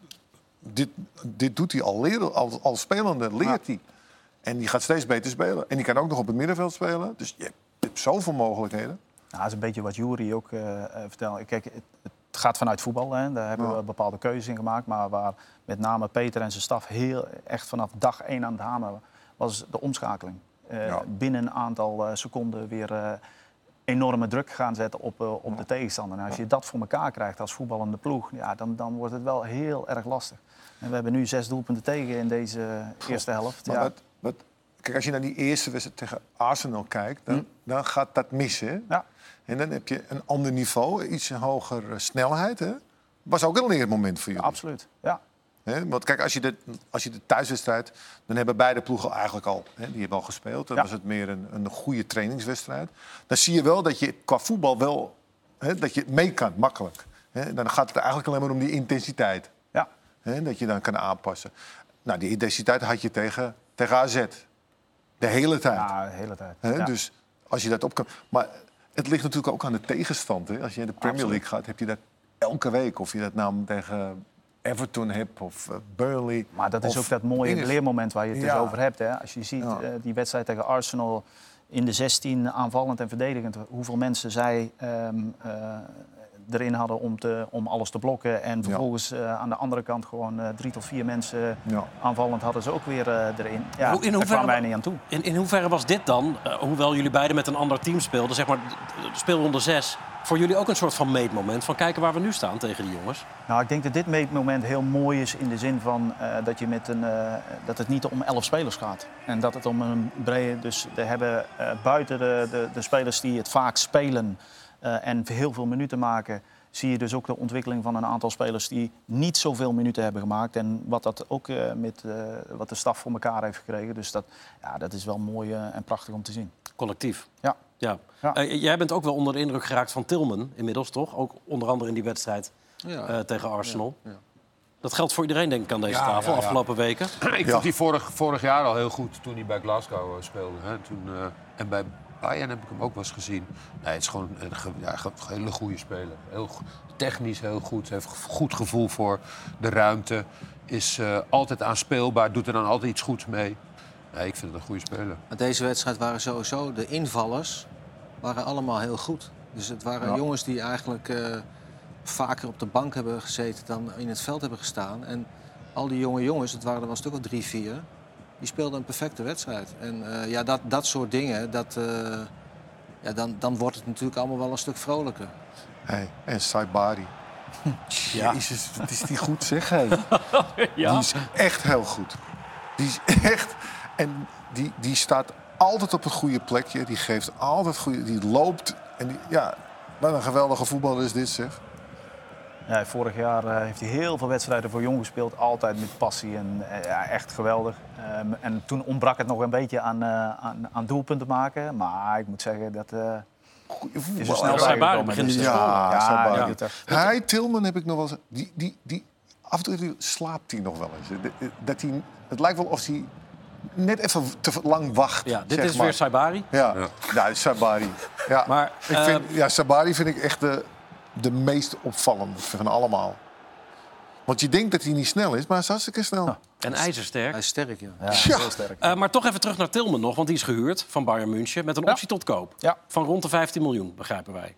dit, dit doet hij al leren, al, al spelende leert hij. En die gaat steeds beter spelen. En die kan ook nog op het middenveld spelen. Dus je hebt zoveel mogelijkheden. Nou, dat is een beetje wat Jury ook eh eh, vertelde. Kijk, het, het gaat vanuit voetbal. Hè. Daar hebben Ja. we bepaalde keuzes in gemaakt. Maar waar met name Peter en zijn staf heel echt vanaf dag één aan het hameren was de omschakeling. Eh, Ja. Binnen een aantal eh, seconden weer eh, enorme druk gaan zetten op, op de tegenstander. En als je dat voor elkaar krijgt als voetballende ploeg, ja, dan, dan wordt het wel heel erg lastig. En we hebben nu zes doelpunten tegen in deze eerste helft. Maar Ja. wat, wat, kijk, als je naar die eerste wedstrijd tegen Arsenal kijkt, dan, dan gaat dat missen. hè? Ja. En dan heb je een ander niveau, iets hoger eh, snelheid. Hè? Was ook een leermoment voor jullie. Absoluut, ja. Want kijk, als je, de, als je de thuiswedstrijd... dan hebben beide ploegen eigenlijk al... Die hebben al gespeeld. Dan Ja. was het meer een, een goede trainingswedstrijd. Dan zie je wel dat je qua voetbal wel... Dat je mee kan, makkelijk. Dan gaat het eigenlijk alleen maar om die intensiteit. ja. Dat je dan kan aanpassen. Nou, die intensiteit had je tegen, tegen AZ. De hele tijd. Ja, de hele tijd. Ja. Dus als je dat op kan... Maar het ligt natuurlijk ook aan de tegenstand. Als je in de Premier Absoluut. League gaat, heb je dat elke week. Of je dat nou tegen Everton hebt of eh, Burnley. Maar dat is ook dat mooie leermoment waar je het Ja. dus over hebt. Hè? Als je ziet Ja. eh, die wedstrijd tegen Arsenal in de 16 aanvallend en verdedigend, hoeveel mensen zij ehm, eh, erin hadden om, te, om alles te blokken. En vervolgens eh, aan de andere kant gewoon eh, drie tot vier mensen Ja. aanvallend hadden ze ook weer eh, erin. Ja, Hoe- in daar kwamen wij niet aan toe. In, in hoeverre was dit dan, hoewel jullie beiden met een ander team speelden, zeg maar de- de speelronde 6, voor jullie ook een soort van meetmoment van kijken waar we nu staan tegen die jongens? Nou, ik denk dat dit meetmoment heel mooi is in de zin van eh, dat, je met een, eh, dat het niet om elf spelers gaat. En dat het om een brede... Dus we hebben eh, buiten de, de, de spelers die het vaak spelen eh, en heel veel minuten maken... zie je dus ook de ontwikkeling van een aantal spelers die niet zoveel minuten hebben gemaakt. En wat dat ook eh, met eh, wat de staf voor elkaar heeft gekregen. Dus dat, ja, dat is wel mooi en prachtig om te zien. Collectief. Ja. Ja. Ja. Eh, jij bent ook wel onder de indruk geraakt van Tilman inmiddels, toch? Ook onder andere in die wedstrijd Ja. eh, tegen Arsenal. Ja, ja. Dat geldt voor iedereen, denk ik, aan deze Ja, tafel, ja, ja. afgelopen weken. Ik Ja. vond die vorig, vorig jaar al heel goed toen hij bij Glasgow speelde. Hè. Toen, eh, en bij Bayern heb ik hem ook wel eens gezien. Nee, het is gewoon een ja, hele goede speler. Heel, technisch heel goed. Heeft goed gevoel voor de ruimte. Is eh, altijd aanspeelbaar. Doet er dan altijd iets goeds mee. Nee, ik vind het een goede speler. Maar deze wedstrijd waren sowieso de invallers waren allemaal heel goed. Dus het waren Ja. jongens die eigenlijk eh, vaker op de bank hebben gezeten dan in het veld hebben gestaan. En al die jonge jongens, het waren er wel een stuk of drie, vier, die speelden een perfecte wedstrijd. En eh, ja, dat, dat soort dingen, dat, eh, ja, dan, dan wordt het natuurlijk allemaal wel een stuk vrolijker. Hey, en Saibari. Ja. Jezus, wat is die goed zeg. Hey. Ja. Die is echt heel goed. Die is echt... En die, die staat altijd op het goede plekje. Die geeft altijd goede... Die loopt. En die, ja, wat een geweldige voetballer is dit, zeg. Ja, vorig jaar eh, heeft hij heel veel wedstrijden voor jong gespeeld. Altijd met passie en eh, ja, echt geweldig. Ehm, en toen ontbrak het nog een beetje aan, eh, aan, aan doelpunten maken. Maar ik moet zeggen, dat eh Goeie is er snel Saibari begint eh, te scoren. Ja, Saibari. Hij, Tilman, heb ik nog wel eens... Die, die, die, af en toe slaapt hij nog wel eens. Dat hij, het lijkt wel of hij net even te lang wacht. Ja, dit zeg is maar. weer Saibari. Ja, ja. Sabari. Ja. Maar, ik vind, eh, ja, Sabari vind ik echt de, de meest opvallende van allemaal. Want je denkt dat hij niet snel is, maar hij is hartstikke snel. En ijzersterk. Hij is sterk, ja. Ja, Ja. heel sterk. Eh, maar toch even terug naar Tilman nog, want die is gehuurd van Bayern München met een optie tot koop. Ja. Van rond de 15 miljoen, begrijpen wij.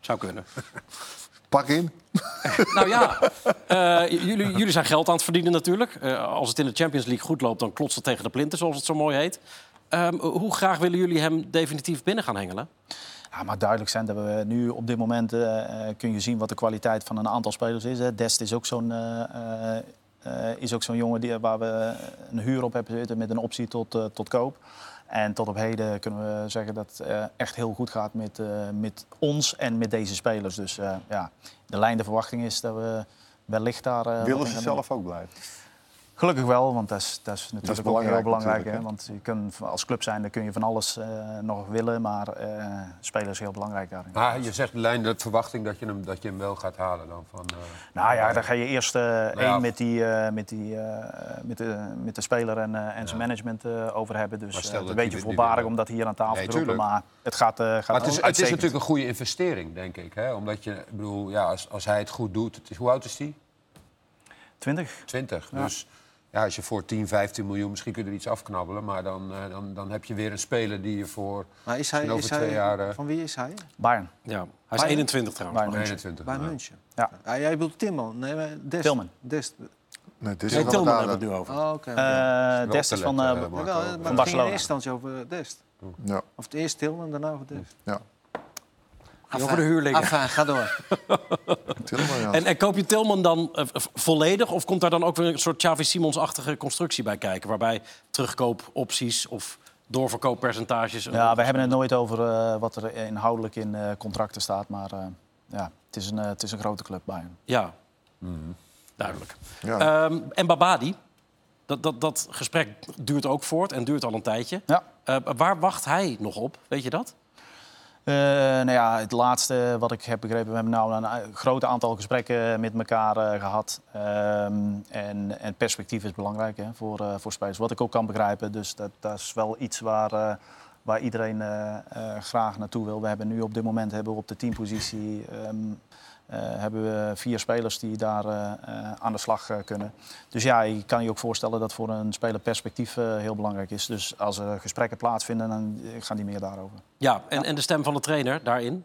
Zou kunnen. Pak in. nou ja, eh, jullie, jullie zijn geld aan het verdienen natuurlijk. Eh, als het in de Champions League goed loopt, dan klotst het tegen de plinten, zoals het zo mooi heet. Ehm, hoe graag willen jullie hem definitief binnen gaan hengelen? Ja, maar duidelijk zijn dat we nu op dit moment eh, kun je zien wat de kwaliteit van een aantal spelers is. Hè. Dest is ook zo'n eh, is ook zo'n jongen die, waar we een huur op hebben zitten met een optie tot, tot koop. En tot op heden kunnen we zeggen dat het echt heel goed gaat met, met ons en met deze spelers. Dus ja, de lijn de verwachting is dat we wellicht daar... Willen ze zelf ook blijven? Gelukkig wel, want dat is, dat is natuurlijk ook belangrijk heel belangrijk. Hè? Want je kunt, als club zijn, dan kun je van alles eh, nog willen. Maar eh spelen is heel belangrijk daarin. Maar je zegt lijn de verwachting dat je hem, dat je hem wel gaat halen dan van. eh, Nou ja, dan ga je eerst eh ja. één met, die, eh, met, die, eh, met, de, met de speler en, eh, en zijn management eh, over hebben. Dus een beetje voorbarig om dat hier aan tafel Nee, te roepen. Maar het gaat, eh gaat Maar het is, het is natuurlijk een goede investering, denk ik. Hè? Omdat je, ik bedoel, ja, als, als hij het goed doet. Het is, hoe oud is hij? 20. 20. Dus ja, als je voor 10, 15 miljoen, misschien kun je er iets afknabbelen. Maar dan, eh, dan, dan heb je weer een speler die je voor Maar is hij, over is hij twee jaar. eh, van wie is hij? Bayern. Ja, hij is Bayern? 21 trouwens. Bayern München. 21. Bij ja. München. Ja. Ah, jij bedoelt Timman. Nee, maar Dest. Tilman. Dest. Nee, is Nee, wel Tilman hebben we het nu over. Oh, oké. Eh wel Dest is van, talent, eh, maar Van het ging in Barcelona. eerste instantie over Dest. Ja, Of het eerst Tilman, daarna over Dest. ja. Over de huurlingen. Ga door. Tilman. En, en koop je Tilman dan eh, volledig? Of komt daar dan ook weer een soort Xavi Simons-achtige constructie bij kijken? Waarbij terugkoopopties of doorverkooppercentages... Ja, we hebben het nooit over eh, wat er inhoudelijk in eh, contracten staat. Maar eh, ja, het is, een, het is een grote club, Bayern. Ja, duidelijk. Ja. Ehm, en Babadi, dat, dat, dat gesprek duurt ook voort en duurt al een tijdje. Ja. Eh, waar wacht hij nog op? Weet je dat? Eh, nou ja, het laatste wat ik heb begrepen, we hebben nou een eh, groot aantal gesprekken met elkaar eh, gehad. Ehm, en, en perspectief is belangrijk hè, voor, eh, voor spelers, wat ik ook kan begrijpen. Dus dat, dat is wel iets waar, waar iedereen graag naartoe wil. We hebben nu op dit moment hebben we op de teampositie eh, hebben we vier spelers die daar eh, eh, aan de slag eh, kunnen. Dus ja, je kan je ook voorstellen dat voor een speler perspectief eh, heel belangrijk is. Dus als er gesprekken plaatsvinden, dan eh, gaan die meer daarover. Ja, en, en de stem van de trainer daarin?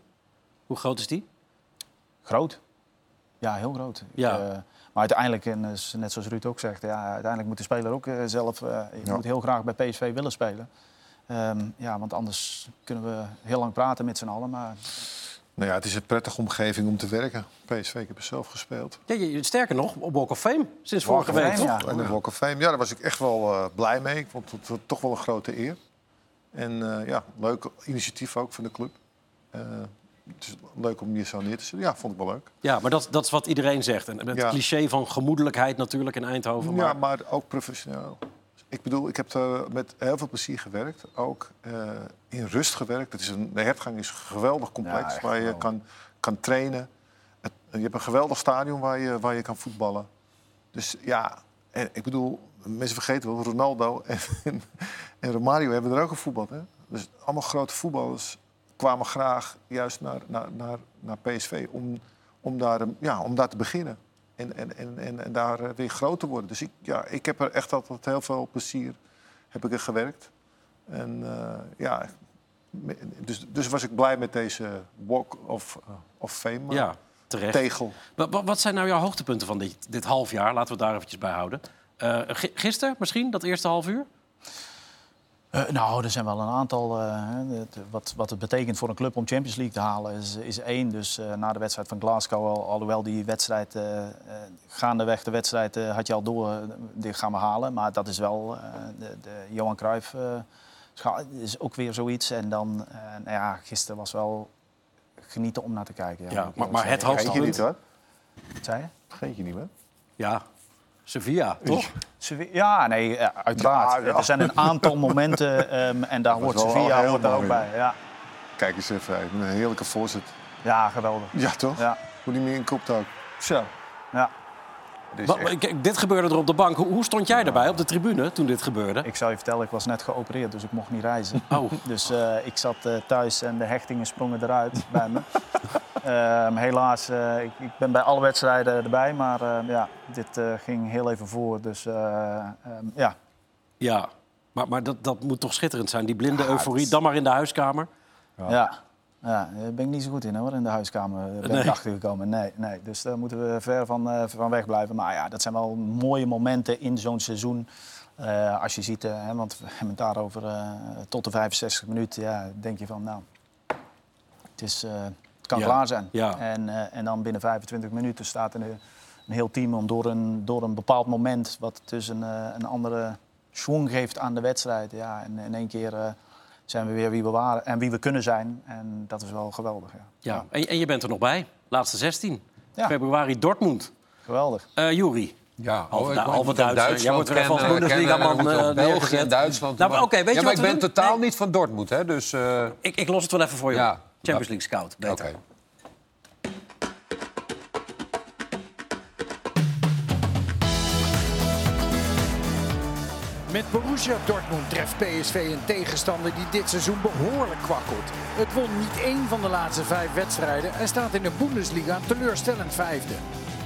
Hoe groot is die? Groot. Ja, heel groot. Ik, Ja. eh, maar uiteindelijk, en is net zoals Ruud ook zegt, ja, uiteindelijk moet de speler ook eh, zelf... eh, je Ja. moet heel graag bij PSV willen spelen. Ehm, ja, want anders kunnen we heel lang praten met z'n allen. Maar Nou ja, het is een prettige omgeving om te werken. PSV, ik heb er zelf gespeeld. Ja, je, sterker nog, op Walk of Fame sinds vorige week, Fame, ja. En de Walk of Fame, ja, daar was ik echt wel eh, blij mee. Ik vond het, toch wel een grote eer. En eh, ja, leuk initiatief ook van de club. Eh, het is leuk om je zo neer te zetten. Ja, vond ik wel leuk. Ja, maar dat, dat is wat iedereen zegt. En het Ja. cliché van gemoedelijkheid natuurlijk in Eindhoven. Ja, Maar... maar ook professioneel. Ik bedoel, ik heb er met heel veel plezier gewerkt. Ook eh, in rust gewerkt. Het is een, de hertgang is geweldig complex, Ja, waar je kan, kan trainen. Het, je hebt een geweldig stadion waar je, waar je kan voetballen. Dus ja, en ik bedoel, mensen vergeten wel, Ronaldo en, en, en Romario hebben er ook gevoetbald. Hè? Dus allemaal grote voetballers kwamen graag juist naar, naar, naar, naar PSV om, om, daar, ja, om daar te beginnen. En, en, en, en, en daar eh, weer groot te worden. Dus ik, ja, ik heb er echt altijd heel veel plezier heb ik er gewerkt. En eh, ja, dus, dus was ik blij met deze Walk of, eh, of Fame Ja, terecht. tegel. Wa- wa- Wat zijn nou jouw hoogtepunten van dit, dit half jaar? Laten we het daar eventjes bij houden. Gi- gisteren misschien, dat eerste half uur? Eh, nou, er zijn wel een aantal. eh, het- wat, wat het betekent voor een club om Champions League te halen is, is één. Dus eh, na de wedstrijd van Glasgow, al, alhoewel die wedstrijd eh, eh, gaandeweg de wedstrijd eh, had je al door, dit gaan we halen. Maar dat is wel eh, de, de Johan Cruijff eh, is ook weer zoiets. En dan, eh, nou ja, gisteren was wel genieten om naar te kijken. Ja, maar- maar het. Vergeet je niet hoor. Wat zei je? Vergeet je niet hoor. Ja, Sevilla, toch? Ja, nee, ja, uiteraard. Ja, ja. Er zijn een aantal momenten ehm, en daar hoort Sevilla hoort daar ook bij. Ja, Kijk eens even, een heerlijke voorzet. ja geweldig. Ja, toch? Ja, Hoe die meer in kopt ook. zo. Ja. Dus echt- kijk, dit gebeurde er op de bank. Hoe, hoe stond jij erbij op de tribune toen dit gebeurde? Ik zou je vertellen, ik was net geopereerd, dus ik mocht niet reizen. Oh. Dus eh, ik zat eh, thuis en de hechtingen sprongen eruit bij me. Ehm, helaas, eh, ik, ik ben bij alle wedstrijden erbij, maar ja, dit ging heel even voor. Dus eh, ehm, ja, Ja, maar, maar dat, dat moet toch schitterend zijn, die blinde Ja, euforie. het Dan maar in de huiskamer. ja. ja. Daar ben ik niet zo goed in hoor, in de huiskamer ben Nee. ik achtergekomen. Nee, nee, dus daar moeten we ver van, eh, van weg blijven. Maar ja, dat zijn wel mooie momenten in zo'n seizoen. Eh, als je ziet, eh, hè, want we hebben het daarover tot de 65 minuten, ja, denk je van nou, het, is, het kan Ja, klaar zijn. ja. En, en dan binnen 25 minuten staat er een, een heel team om door een, door een bepaald moment, wat dus een, een andere schwung geeft aan de wedstrijd. Ja, en in één keer zijn we weer wie we waren en wie we kunnen zijn. En dat is wel geweldig. Ja. Ja. En, en je bent er nog bij, laatste 16. Ja. Februari Dortmund. geweldig. Eh Juri. Ja, Halve- oh, halve. Duitsland Jij wordt weer als kennen, Bundesliga-man, eh, België en Duitsland. Nou, oké, weet je ja, maar wat ik ben doen? totaal Nee. niet van Dortmund, hè, dus... eh, Ik, ik los het wel even voor je. Ja. Champions League scout, beter. Oké. Met Borussia Dortmund treft PSV een tegenstander die dit seizoen behoorlijk kwakkelt. Het won niet één van de laatste vijf wedstrijden en staat in de Bundesliga teleurstellend vijfde.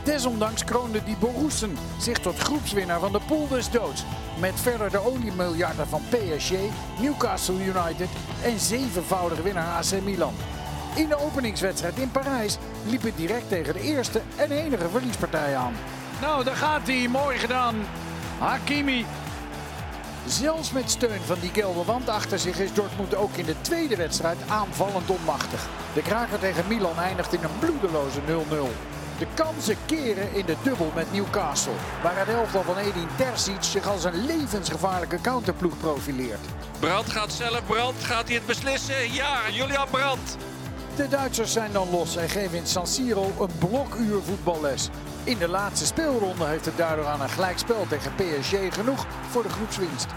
Desondanks kroonde die Borussen zich tot groepswinnaar van de pool des doods. Met verder de oliemiljarden van PSG, Newcastle United en zevenvoudige winnaar AC Milan. In de openingswedstrijd in Parijs liep het direct tegen de eerste en enige verliespartij aan. Nou, daar gaat hij. Mooi gedaan. Hakimi Zelfs met steun van die gelbe wand achter zich is Dortmund ook in de tweede wedstrijd aanvallend onmachtig. De kraker tegen Milan eindigt in een bloedeloze 0-0. De kansen keren in de dubbel met Newcastle, waar het elftal van Edin Terzic zich als een levensgevaarlijke counterploeg profileert. Brandt gaat zelf, Brandt gaat hij het beslissen? Ja, Julian Brandt. De Duitsers zijn dan los en geven in San Siro een blokuur voetballes. In de laatste speelronde heeft het daardoor aan een gelijkspel tegen PSG genoeg voor de groepswinst.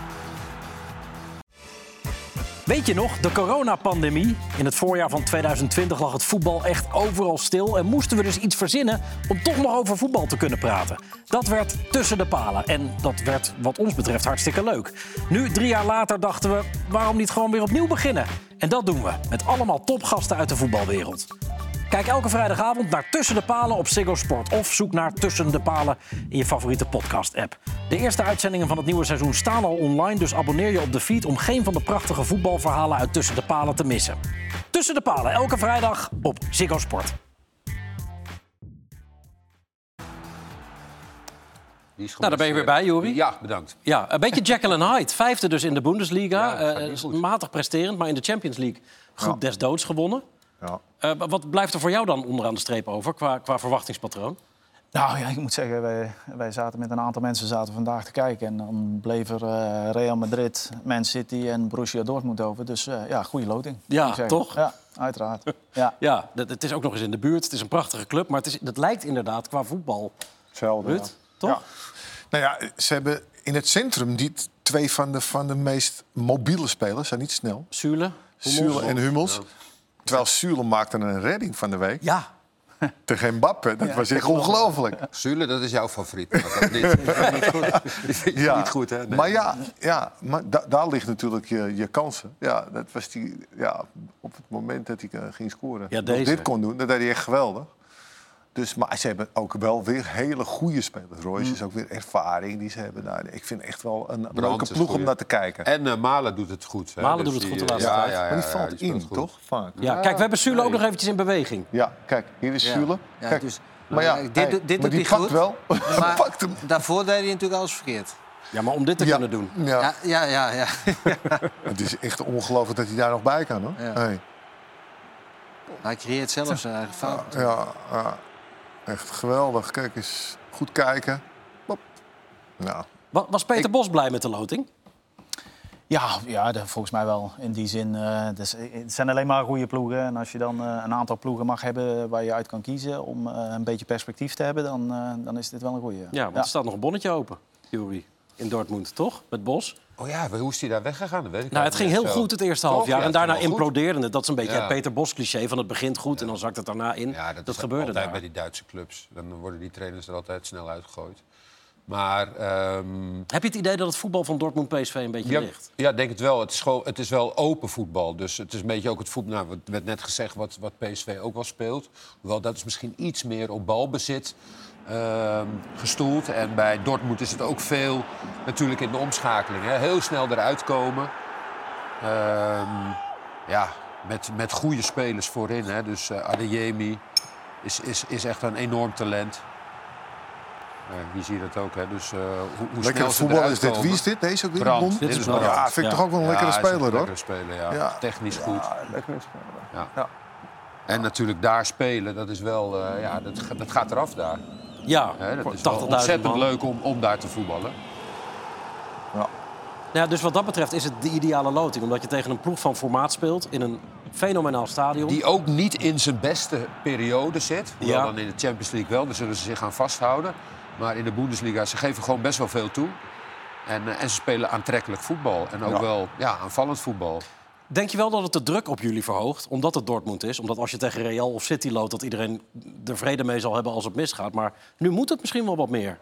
Weet je nog, de coronapandemie? In het voorjaar van 2020 lag het voetbal echt overal stil... en moesten we dus iets verzinnen om toch nog over voetbal te kunnen praten. Dat werd tussen de palen en dat werd wat ons betreft hartstikke leuk. Nu, drie jaar later, dachten we, waarom niet gewoon weer opnieuw beginnen? En dat doen we, met allemaal topgasten uit de voetbalwereld. Kijk elke vrijdagavond naar Tussen de Palen op Ziggo Sport... of zoek naar Tussen de Palen in je favoriete podcast-app. De eerste uitzendingen van het nieuwe seizoen staan al online... dus abonneer je op de feed om geen van de prachtige voetbalverhalen... uit Tussen de Palen te missen. Tussen de Palen, elke vrijdag op Ziggo Sport. die is Nou, daar ben je weer bij, Jori. Ja, bedankt. Ja, een beetje Jekyll and Hyde. Vijfde dus in de Bundesliga. Ja, Eh, goed. matig presterend, maar in de Champions League groep des doods gewonnen. Ja. Eh, wat blijft er voor jou dan onderaan de streep over qua, qua verwachtingspatroon? Nou ja, ik moet zeggen, wij, wij zaten met een aantal mensen zaten vandaag te kijken. En dan bleef er eh, Real Madrid, Man City en Borussia Dortmund over. Dus eh, ja, goede loting. Ja, toch? Ja, uiteraard. Ja. Ja, dat- het is ook nog eens in de buurt. Het is een prachtige club, maar het, is, het lijkt inderdaad qua voetbal. Hetzelfde. ja. Toch? Ja. Nou ja, ze hebben in het centrum die twee van de, van de meest mobiele spelers, zijn niet snel. Zule, Zule en Hummels. Terwijl Zule maakte een redding van de week Ja, tegen Mbappe. Dat was echt ongelooflijk. Zule, dat is jouw favoriet. Maar dat niet. Die vind je Ja. niet goed, hè? Nee. Maar ja, ja maar da- daar ligt natuurlijk je, je kansen. Ja, dat was die, ja, op het moment dat hij eh, ging scoren. Ja, deze. dit kon doen, dat deed hij echt geweldig. Dus, maar ze hebben ook wel weer hele goede spelers. Royce Mm. is ook weer ervaring die ze hebben. Nou, ik vind echt wel een Brandt leuke ploeg om naar te kijken. En eh, Malen doet het goed. Hè? Malen Dus doet het die, goed de eh, laatste ja, tijd. Ja, ja, maar die ja, valt in, goed. toch? Vaak. ja. kijk, we hebben Zule ook nog eventjes in beweging. Ja, kijk, hier is Zule. Ja, Kijk, dus, maar ja, dit, hey, doet- dit maar doet die hij pakt goed. wel. Hij Maar pakt hem. daarvoor deed hij natuurlijk alles verkeerd. Ja, maar om dit te Ja, kunnen doen. ja. Ja, ja, ja. ja. Het is echt ongelooflijk dat hij daar nog bij kan. Hoor. Hey. Hij creëert zelf zijn eigen fout. Ja, ja, echt geweldig. Kijk eens, goed kijken. Hop. Nou, Wa- Was Peter Bos blij met de loting? Ja, ja volgens mij wel. In die zin, eh, dus, het zijn alleen maar goede ploegen. En als je dan eh, een aantal ploegen mag hebben waar je uit kan kiezen... om eh, een beetje perspectief te hebben, dan, eh, dan is dit wel een goede. Ja, want er staat nog een bonnetje open, Jury. In Dortmund, toch? Met Bos. Oh ja, hoe is hij daar weggegaan? Dat weet ik Nou, het ging heel goed het eerste half jaar. Ja, en daarna implodeerde het. Dat is een beetje Ja. het Peter Bos cliché van het begint goed en dan zakt het daarna in. Ja, dat gebeurde altijd daar. bij die Duitse clubs. Dan worden die trainers er altijd snel uitgegooid. Maar ehm, Heb je het idee dat het voetbal van Dortmund PSV een beetje ja, ligt? ja, ik denk het wel. Het is, gewoon, het is wel open voetbal. Dus het is een beetje ook het voetbal. Nou, wat werd net gezegd wat, wat PSV ook wel speelt. Hoewel dat is misschien iets meer op balbezit ehm, gestoeld. En bij Dortmund is het ook veel natuurlijk in de omschakeling. Hè. Heel snel eruit komen. Ehm, ja, met, met goede spelers voorin. Hè. Dus eh Adeyemi is, is, is echt een enorm talent. Eh, hier zie je dat ook. Hè. Dus, eh, hoe, hoe ze voetbal is dit. Wie is dit? Deze ook weer? Brandt. Bond? Dit is Brandt. Ja, vind ik Ja. toch ook wel een lekkere Ja, speler, hoor. lekkere speler, ja. Ja. Technisch goed. Ja, lekkere speler. Ja. Ja. En natuurlijk daar spelen, dat is wel, eh, ja, dat, dat gaat eraf daar. Ja, dat is wel 80.000 ontzettend man. leuk om, om daar te voetballen. Ja, dus wat dat betreft is het de ideale loting. Omdat je tegen een ploeg van formaat speelt in een fenomenaal stadion. Die ook niet in zijn beste periode zit. Hoewel Ja. dan in de Champions League wel, daar zullen ze zich aan vasthouden. Maar in de Bundesliga, ze geven gewoon best wel veel toe. En, eh, en ze spelen aantrekkelijk voetbal. En ook Ja. wel ja, aanvallend voetbal. Denk je wel dat het de druk op jullie verhoogt, omdat het Dortmund is? Omdat als je tegen Real of City loopt, dat iedereen er vrede mee zal hebben als het misgaat. Maar nu moet het misschien wel wat meer.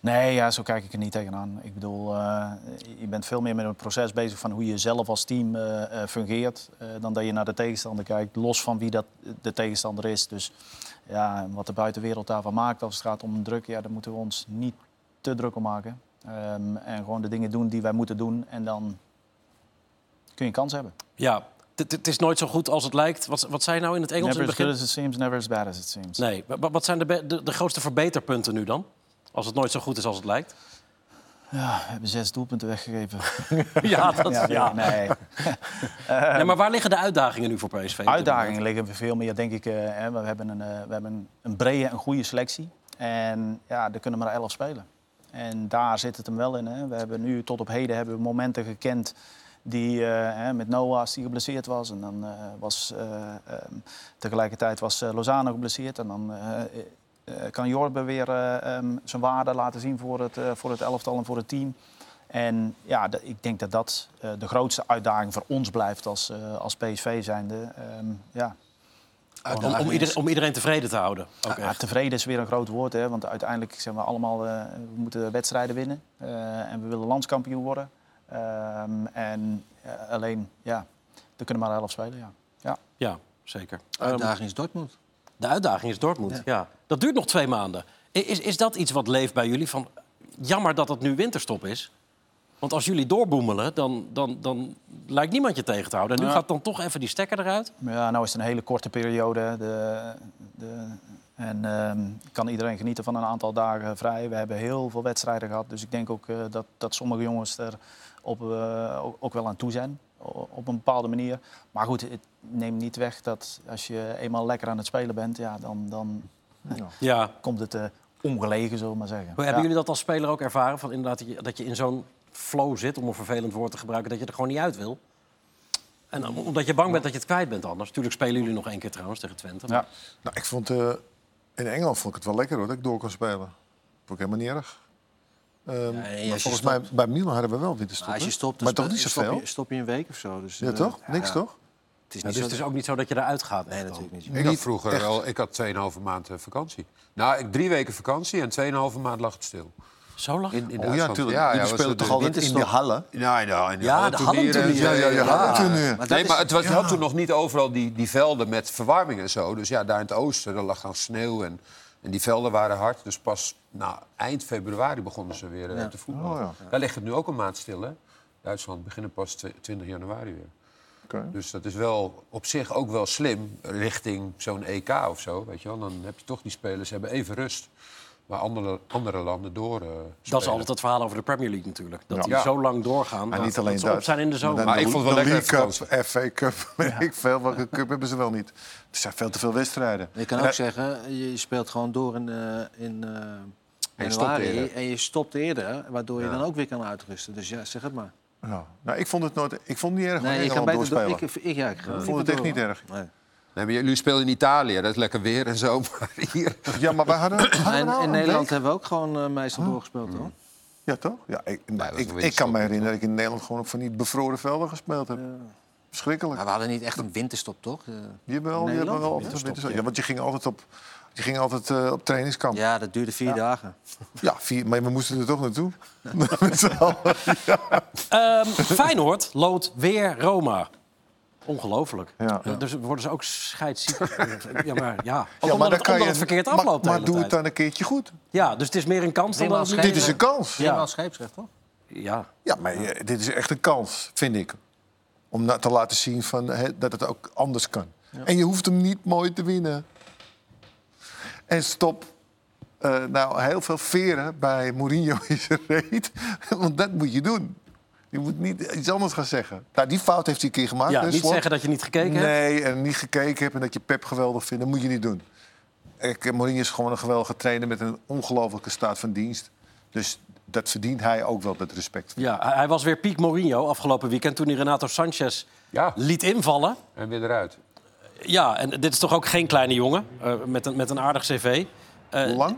Nee, ja, zo kijk ik er niet tegenaan. Ik bedoel, eh, je bent veel meer met een proces bezig van hoe je zelf als team eh, eh, fungeert. dan dat je naar de tegenstander kijkt, los van wie dat de tegenstander is. Dus ja, wat de buitenwereld daarvan maakt als het gaat om druk, ja, daar moeten we ons niet te druk om maken. Ehm, en gewoon de dingen doen die wij moeten doen. En dan kun je kans hebben. Ja, het- is nooit zo goed als het lijkt. Wat, wat zei je nou in het Engels Never in as het good begin? as it seems, never as bad as it seems. Nee, wa- wat zijn de, be- de, de grootste verbeterpunten nu dan? Als het nooit zo goed is als het lijkt? Ja, we hebben zes doelpunten weggegeven. Ja, dat, ja, ja, nee. Nee, maar waar liggen de uitdagingen nu voor PSV? Uitdagingen liggen veel meer, denk ik. eh, hè, we hebben, een, eh, we hebben een, een brede en goede selectie. En ja, er kunnen maar elf spelen. En daar zit het hem wel in. Hè. We hebben nu tot op heden hebben we momenten gekend die eh, hè, met Noah die geblesseerd was. En dan eh, was eh, ehm, tegelijkertijd was eh, Lozano geblesseerd. En dan eh, eh, kan Jorbe weer eh, ehm, zijn waarde laten zien voor het, eh, voor het elftal en voor het team. En ja, ik denk dat dat eh, de grootste uitdaging voor ons blijft als, eh, als PSV zijnde. Ehm, ja. Om, om, ieder- om iedereen tevreden te houden. Ook Ja, tevreden is weer een groot woord, hè, want uiteindelijk zijn we allemaal, eh, we moeten wedstrijden winnen eh, en we willen landskampioen worden. Ehm, en eh, alleen, ja, er kunnen maar elf spelen, ja. ja. Ja, zeker. De uitdaging is Dortmund. De uitdaging is Dortmund, ja. Dat duurt nog twee maanden. Is, is dat iets wat leeft bij jullie? Van, jammer dat het nu winterstop is. Want als jullie doorboemelen, dan, dan, dan lijkt niemand je tegen te houden. En nu Ja. gaat dan toch even die stekker eruit. Maar ja, nou is het een hele korte periode. De, de, en ehm, kan iedereen genieten van een aantal dagen vrij. We hebben heel veel wedstrijden gehad. Dus ik denk ook eh, dat, dat sommige jongens er op, eh, ook, wel aan toe zijn. Op een bepaalde manier. Maar goed, het neemt niet weg dat als je eenmaal lekker aan het spelen bent... Ja, dan, dan Ja. komt het eh, ongelegen, zullen we maar zeggen. Hoe hebben Ja. jullie dat als speler ook ervaren? Van inderdaad, dat je, dat je in zo'n flow zit, om een vervelend woord te gebruiken, dat je er gewoon niet uit wil? En om- omdat je bang bent dat je het kwijt bent anders. Natuurlijk spelen jullie nog één keer trouwens tegen Twente. Ja. Nou, ik vond, eh, in Engeland vond ik het wel lekker hoor, dat ik door kon spelen. Vond ik helemaal niet erg. Ehm, en maar volgens mij, bij Milan hadden we wel winterstop. Nou, als je stopt, maar toch niet stop zoveel? je, stop je een week of zo. Dus, Ja, eh, toch? Niks ja. toch? Het is Ja, niet dus zo het is ook niet zo dat je eruit gaat. Nee, natuurlijk niet. Ik had vroeger echt. wel, ik had 2,5 maand eh, vakantie. Nou, ik drie weken vakantie en 2,5 maand lag het stil. Zo lang? In, in Oh ja, natuurlijk. Ja, ja, was toch de- altijd in de hallen? Ja, ja, in de Ja. Ja, ja, ja. Maar Nee, maar het was, je had toen nog niet overal die, die velden met verwarming en zo. Dus ja, daar in het oosten, daar lag dan sneeuw en, en die velden waren hard. Dus pas nou, eind februari begonnen ze weer eh, te voetballen. Oh, ja. Daar ligt het nu ook een maand stil, hè? Duitsland beginnen pas tw- 20 januari weer. Dus dat is wel op zich ook wel slim richting zo'n EK of zo. Weet je wel? Dan heb je toch die spelers hebben even rust. Waar andere, andere landen door eh, Dat is altijd het verhaal over de Premier League natuurlijk. Dat Ja. die Ja. zo lang doorgaan. Maar dat- niet alleen dat ze zijn in de zomer. Maar de- ik vond het wel de lekker League Cup, FA Cup, weet ik veel. Welke cup hebben ze wel niet? Er zijn veel te veel wedstrijden. Je kan En ook zeggen, je speelt gewoon door in, eh, in eh, je stopt januari eerder. en je stopt eerder, waardoor je Ja. dan ook weer kan uitrusten. Dus ja, zeg het maar. Ja. Nou, ik vond het nooit. Ik vond het niet erg om Nee, je kan beter doorspelen. ik, ik, ja, ik, Ik vond het echt niet erg. Nee. Nee, maar jullie spelen in Italië, dat is lekker weer en zo. Maar hier... Ja, maar wij hadden. hadden we En nou in Nederland week? hebben we ook gewoon eh, meestal doorgespeeld, hoor. Ja, toch? Ja, ik, nou, ik, kan me herinneren dat ik in Nederland gewoon op van die bevroren velden gespeeld heb. Verschrikkelijk. Maar we hadden niet echt een winterstop, toch? Eh, Jawel, je wel altijd een winterstop. Ja, want je ging altijd op, je ging altijd, eh, op trainingskamp. Ja. Ja, dat duurde vier dagen. vier, maar we moesten er toch naartoe. Allen. Ehm, Feyenoord loodt weer Roma. Ongelooflijk. Ja. Dus worden ze ook scheidsziek. ja, maar ja. Ook Ja, omdat, dan het, kan omdat je- het verkeerd maar- afloopt de Maar, hele doe het dan een keertje goed. Ja, dus het is meer een kans dan het schelen. Dit is een kans. Helemaal scheepsrecht, toch? Ja, Ja, maar eh, dit is echt een kans, vind ik. Om na- te laten zien van, hè, dat het ook anders kan. En je hoeft hem niet mooi te winnen. En stop eh, nou heel veel veren bij Mourinho in zijn reet. Want dat moet je doen. Je moet niet iets anders gaan zeggen. Nou, die fout heeft hij een keer gemaakt. ja hè, niet Slot? zeggen dat je niet gekeken hebt. Nee, en niet gekeken hebt en dat je Pep geweldig vindt. Dat moet je niet doen. Ik, Mourinho is gewoon een geweldige trainer met een ongelofelijke staat van dienst. Dus dat verdient hij ook wel, dat respect. Ja, hij- was weer piek Mourinho afgelopen weekend toen hij Renato Sanchez Ja, liet invallen. en weer eruit. Ja, en dit is toch ook geen kleine jongen eh, met, een, met een aardig cv. Eh, Hoe lang?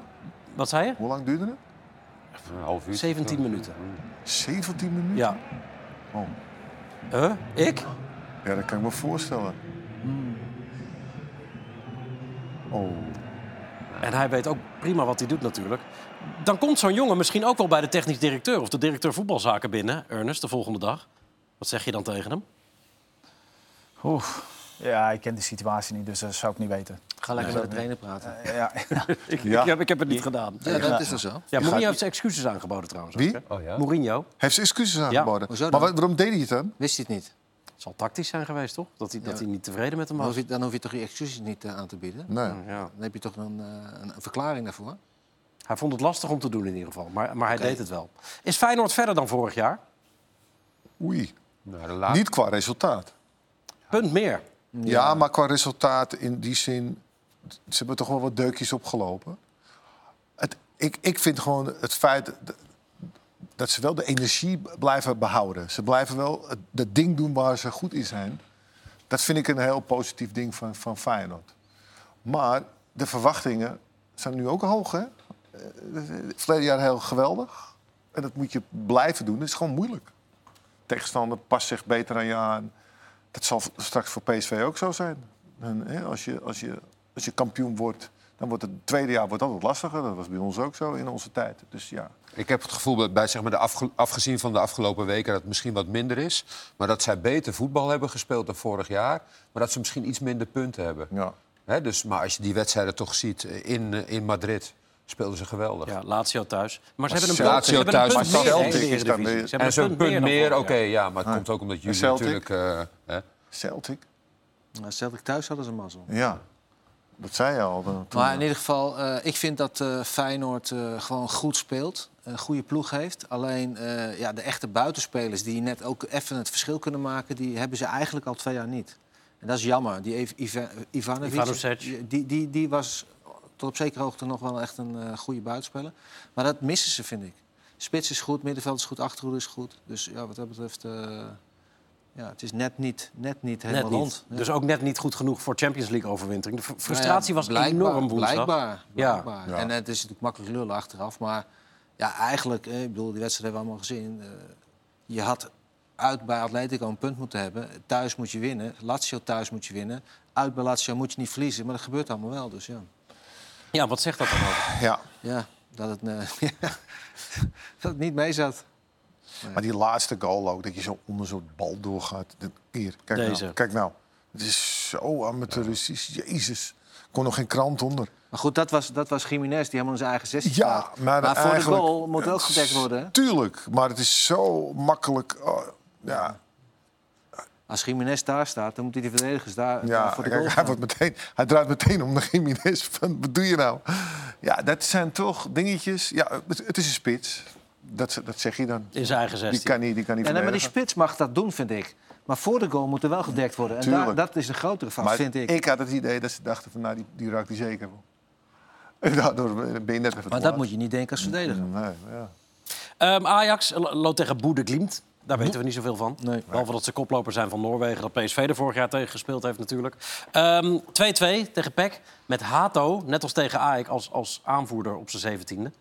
Wat zei je? Hoe lang duurde het? Een half uur. 17 minuten. 17 minuten? Ja. Oh. Huh? Ik? Ja, dat kan ik me voorstellen. Oh. En hij weet ook prima wat hij doet natuurlijk. Dan komt zo'n jongen misschien ook wel bij de technisch directeur... of de directeur voetbalzaken binnen, Ernest, de volgende dag. Wat zeg je dan tegen hem? Oeh. Ja, ik ken die situatie niet, dus dat zou ik niet weten. Ga lekker met de trainer praten. Eh, ja, Ik, Ja. ik, heb, ik heb het niet gedaan. Ja, dat is toch zo? Ja, Mourinho heeft zijn excuses aangeboden trouwens. Wie? hè? Oh ja? Mourinho. Heeft ze excuses aangeboden? Maar dan? wa- waarom deed hij het dan? Wist hij het niet? Het zal tactisch zijn geweest, toch? Dat hij, dat hij niet tevreden met hem Dan was. hoef je, dan hoef je toch je excuses niet eh, aan te bieden? Nee. Ja. Dan heb je toch een, eh, een, een verklaring daarvoor? Hij vond het lastig om te doen in ieder geval, maar, maar hij deed het wel. Is Feyenoord verder dan vorig jaar? Oei. Nou, de laatste... Niet qua resultaat. Punt meer. Ja. maar qua resultaat in die zin... Ze hebben toch wel wat deukjes opgelopen. Het, ik, ik vind gewoon het feit dat- dat ze wel de energie blijven behouden. Ze blijven wel het, het ding doen waar ze goed in zijn. Dat vind ik een heel positief ding van, van Feyenoord. Maar de verwachtingen zijn nu ook hoog, hè? Eh, verleden jaar heel geweldig. En dat moet je blijven doen. Dat is gewoon moeilijk. Tegenstander past zich beter aan je aan. Dat zal straks voor PSV ook zo zijn. En, hè, als, je, als, je, als je kampioen wordt, dan wordt het tweede jaar wordt altijd lastiger. Dat was bij ons ook zo in onze tijd. Dus ja, Ik heb het gevoel, bij, bij, zeg maar, de afge- afgezien van de afgelopen weken... dat het misschien wat minder is. Maar dat zij beter voetbal hebben gespeeld dan vorig jaar. Maar dat ze misschien iets minder punten hebben. ja. Hè, dus, maar als je die wedstrijden toch ziet eh, in, eh, in Madrid... speelden ze geweldig. Ja, Lazio thuis. Maar ze hebben een Lazio punt, ze hebben thuis, een maar meer Celtic is dan Ze en hebben zo'n punt dan meer, oké, ja. Maar het komt ook omdat jullie natuurlijk... eh, hè, Celtic. Nou, Celtic thuis hadden ze mazzel. Ja, dat zei je al. toen. Maar in ieder geval, eh, ik vind dat eh, Feyenoord eh, gewoon goed speelt. Een goede ploeg heeft. Alleen eh, ja, de echte buitenspelers die net ook even het verschil kunnen maken... die hebben ze eigenlijk al twee jaar niet. En dat is jammer. Die Ivanovic, Ivanovic. die, die, die was tot op zekere hoogte nog wel echt een eh, goede buitenspeler. Maar dat missen ze, vind ik. Spits is goed, middenveld is goed, achterhoede is goed. Dus ja, wat dat betreft... eh, ja, het is net niet, net niet helemaal Net niet. rond. Ja. Dus ook net niet goed genoeg voor Champions League overwintering. De frustratie Nou ja, was enorm woensdag. Blijkbaar. Ja. blijkbaar. Ja. En het is natuurlijk makkelijk lullen achteraf. Maar ja, eigenlijk, eh, ik bedoel, die wedstrijd hebben we allemaal gezien. je had uit bij Atletico een punt moeten hebben. Thuis moet je winnen. Lazio thuis moet je winnen. Uit bij Lazio moet je niet verliezen. Maar dat gebeurt allemaal wel. Dus ja, Ja, wat zegt dat dan over? Ja, ja dat, het, eh, dat het niet mee zat. maar die laatste goal ook, dat je zo onder zo'n bal doorgaat. Hier, kijk Deze. nou. Kijk nou. Het is zo amateuristisch. Jezus. Kon nog geen krant onder. Maar goed, dat was, dat was Jiménez die helemaal in zijn eigen zesje Ja, staat. maar voor de goal moet ook gedekt worden. Tuurlijk, maar het is zo makkelijk. oh, ja, Als Jiménez daar staat, dan moeten die verdedigers daar ja voor de kijk, goal hij, wordt meteen, hij draait meteen om naar Jiménez. Van, wat doe je nou? Ja, dat zijn toch dingetjes. Ja, het, het is een spits. Dat, dat zeg je dan. In zijn eigen Die 16. kan niet, die kan niet Ja, nee, maar die spits mag dat doen, vind ik. Maar voor de goal moet er wel gedekt worden. En daar, dat is een grotere fout, vind ik. had het idee dat ze dachten van, nou, die, die raakt hij zeker wel. En daardoor ben je net even Maar dat laat. moet je niet denken als verdediger. Nee, ja. Ehm, Ajax lo- loopt tegen Boede Glimt. Daar weten we niet zoveel van. Nee. Behalve dat ze koploper zijn van Noorwegen. Dat PSV er vorig jaar tegen gespeeld heeft natuurlijk. Ehm, 2-2 tegen PEC. Met Hato, net als tegen Ajax, als, als aanvoerder op zijn zeventiende.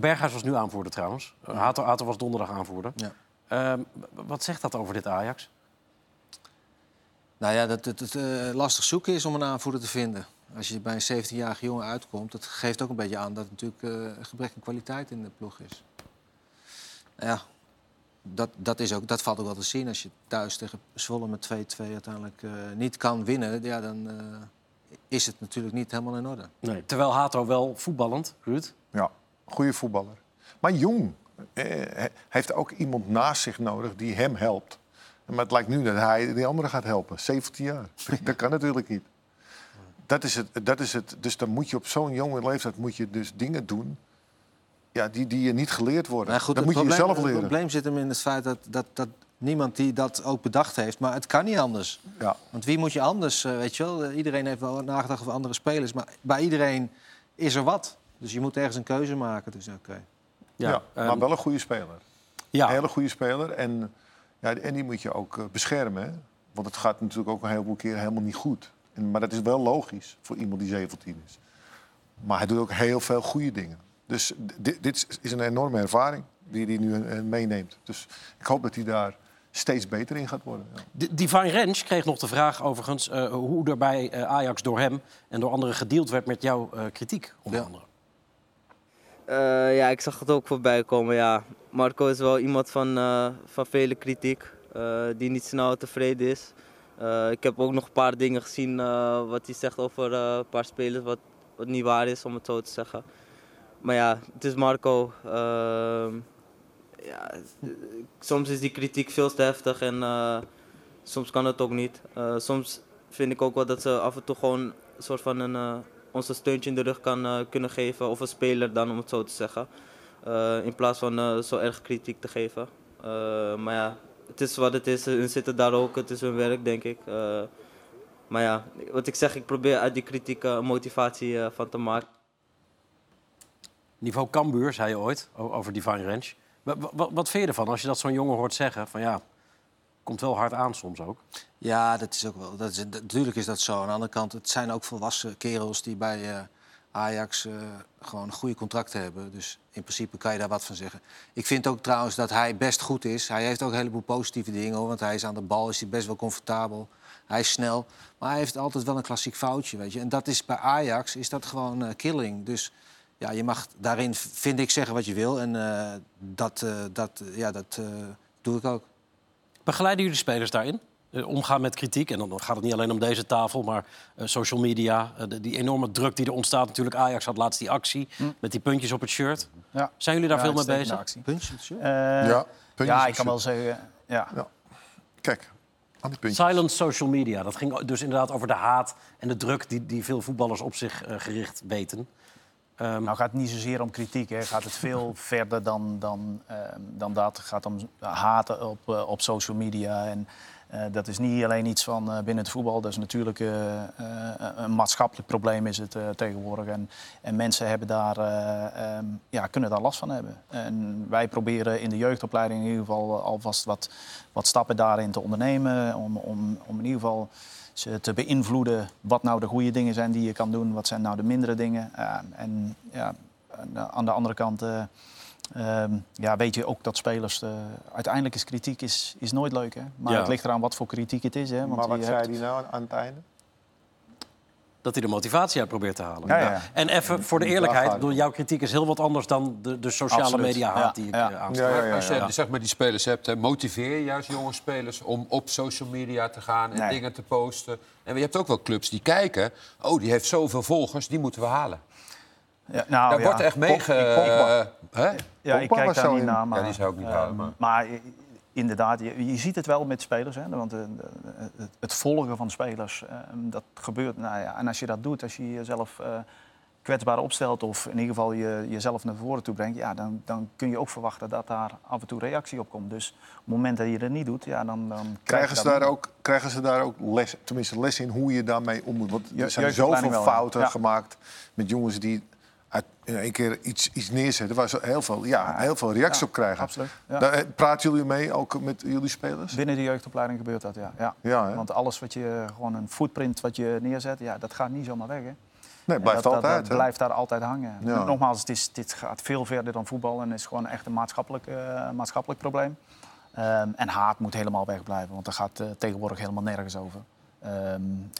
Berghuis was nu aanvoerder trouwens. Hato, Hato was donderdag aanvoerder. Ja. Ehm, wat zegt dat over dit Ajax? Nou ja, dat het, het eh, lastig zoeken is om een aanvoerder te vinden. Als je bij een 17-jarige jongen uitkomt, dat geeft ook een beetje aan dat er natuurlijk eh, een gebrek aan kwaliteit in de ploeg is. Nou ja, dat, dat, is ook, dat valt ook wel te zien. Als je thuis tegen Zwolle met 2-2 uiteindelijk eh, niet kan winnen, ja, dan eh, is het natuurlijk niet helemaal in orde. Nee. Terwijl Hato wel voetballend, Ruud. Ja, goede voetballer. Maar jong. Eh, heeft ook iemand naast zich nodig die hem helpt. Maar het lijkt nu dat hij die andere gaat helpen. 17 jaar. dat kan natuurlijk niet. Dat is het, dat is het. Dus dan moet je op zo'n jonge leeftijd moet je dus dingen doen... Ja, die, die je niet geleerd worden. Goed, dat het moet je probleem, jezelf leren. Het probleem zit hem in het feit dat, dat, dat niemand die dat ook bedacht heeft. Maar het kan niet anders. Ja. Want wie moet je anders, eh, weet je wel? Iedereen heeft wel nagedacht over andere spelers. Maar bij iedereen is er wat. Dus je moet ergens een keuze maken. Dus oké. Ja, ehm, maar wel een goede speler. Ja. Een hele goede speler. En, ja, en die moet je ook eh, beschermen. Hè? Want het gaat natuurlijk ook een heleboel keren helemaal niet goed. En, maar dat is wel logisch voor iemand die 17 is. Maar hij doet ook heel veel goede dingen. Dus dit, dit is een enorme ervaring die hij nu eh, meeneemt. Dus ik hoop dat hij daar steeds beter in gaat worden. Ja. Divine Rens kreeg nog de vraag overigens eh, hoe er bij eh, Ajax door hem en door anderen gedeeld werd met jouw eh, kritiek, onder Ja. andere. Eh, ja, ik zag het ook voorbij komen. Ja. Marco is wel iemand van, eh, van vele kritiek, eh, die niet snel tevreden is. Eh, ik heb ook nog een paar dingen gezien eh, wat hij zegt over eh, een paar spelers, wat, wat niet waar is om het zo te zeggen. Maar ja, het is Marco. Ehm, ja, soms is die kritiek veel te heftig en eh, soms kan het ook niet. Eh, soms vind ik ook wel dat ze af en toe gewoon een soort van een, eh, ons steuntje in de rug kan, kunnen geven. Of een speler dan, om het zo te zeggen. In plaats van zo erg kritiek te geven. Maar ja, het is wat het is. Ze zitten daar ook. Het is hun werk, denk ik. Maar ja, wat ik zeg, ik probeer uit die kritiek motivatie van te maken. Niveau Cambuur, zei je ooit, over Divine Rens. Wa- wa- Wat, vind je ervan als je dat zo'n jongen hoort zeggen? Van ja, komt wel hard aan soms ook. Ja, dat is ook wel. Dat is, natuurlijk is dat zo. Aan de andere kant, het zijn ook volwassen kerels die bij eh, Ajax eh, gewoon goede contracten hebben. Dus in principe kan je daar wat van zeggen. Ik vind ook trouwens dat hij best goed is. Hij heeft ook een heleboel positieve dingen, hoor, want hij is aan de bal, is hij best wel comfortabel. Hij is snel, maar hij heeft altijd wel een klassiek foutje, weet je. En dat is bij Ajax is dat gewoon eh, killing. Dus ja, je mag daarin, vind ik, zeggen wat je wil. En eh, dat, eh, dat, ja, dat eh, doe ik ook. Begeleiden jullie spelers daarin? Omgaan met kritiek. En dan gaat het niet alleen om deze tafel, maar eh, social media. de- die enorme druk die er ontstaat. Natuurlijk, Ajax had laatst die actie met die puntjes op het shirt. Ja. Zijn jullie daar Ja, veel mee bezig? actie. Puntjes, joh. Eh, Ja, puntjes ja, op ik kan wel shirt. zeggen... Ja. Ja. Kijk, aan die puntjes. Silent social media. Dat ging dus inderdaad over de haat en de druk die, die veel voetballers op zich gericht weten. Ehm, Nou gaat het niet zozeer om kritiek, hè. gaat het veel verder dan, dan, ehm, dan dat. Het gaat om haten op, eh, op social media. En eh, dat is niet alleen iets van eh, binnen het voetbal. Dat is natuurlijk een maatschappelijk probleem is het, tegenwoordig. En, en mensen hebben daar, eh, ehm, ja, kunnen daar last van hebben. En wij proberen in de jeugdopleiding in ieder geval alvast wat, wat stappen daarin te ondernemen. Om, om, om in ieder geval te beïnvloeden wat nou de goede dingen zijn die je kan doen, wat zijn nou de mindere dingen. Ja, en ja, aan- aan de andere kant eh, ehm, ja, weet je ook dat spelers... eh, uiteindelijk is kritiek is, is nooit leuk, hè? maar Ja. het ligt eraan wat voor kritiek het is. Hè? Want Maar wat je zei hebt- hij nou aan het einde? Dat hij de motivatie uit probeert te halen. Ja, ja. En even voor de eerlijkheid, bedoel, jouw kritiek is heel wat anders dan de, de sociale Absoluut. media haat Ja, die ik ja. eh, aanspreek. Ja, ja, ja. Als je zeg maar, die spelers hebt, hè, motiveer je juist jonge spelers om op social media te gaan en Nee. dingen te posten. En je hebt ook wel clubs die kijken, oh, die heeft zoveel volgers, die moeten we halen. Ja, nou, Daar ja. wordt echt mee ge... Ja, ik kijk daar zo niet in. naar. Maar, Ja, die zou ik niet ehm, halen, maar- inderdaad, je, je ziet het wel met spelers. Hè, want de, de- het, het volgen van spelers, ehm, dat gebeurt. Nou ja, en als je dat doet, als je jezelf eh, kwetsbaar opstelt... of in ieder geval je, jezelf naar voren toe brengt... Ja, dan, dan kun je ook verwachten dat daar af en toe reactie op komt. Dus op het moment dat je dat niet doet, ja, dan, dan krijg Krijgen ze, daar ook, krijgen ze daar ook les, tenminste les in hoe je daarmee om moet? Want er zijn zoveel fouten Ja. gemaakt met jongens die uit, in één keer iets, iets neerzetten... waar ze heel veel, ja, heel veel reacties Ja, op krijgen. absoluut, ja. Daar, eh, praten jullie mee, ook met jullie spelers? Binnen de jeugdopleiding gebeurt dat, ja. ja. Want alles wat je, gewoon een footprint wat je neerzet, ja, dat gaat niet zomaar weg. Hè. Nee, het blijft dat, dat- altijd, dat hè? blijft daar altijd hangen. Nogmaals, dit gaat veel verder dan voetbal en is gewoon echt een maatschappelijk, eh, maatschappelijk probleem. Ehm, en haat moet helemaal wegblijven, want daar gaat eh, tegenwoordig helemaal nergens over. Ehm,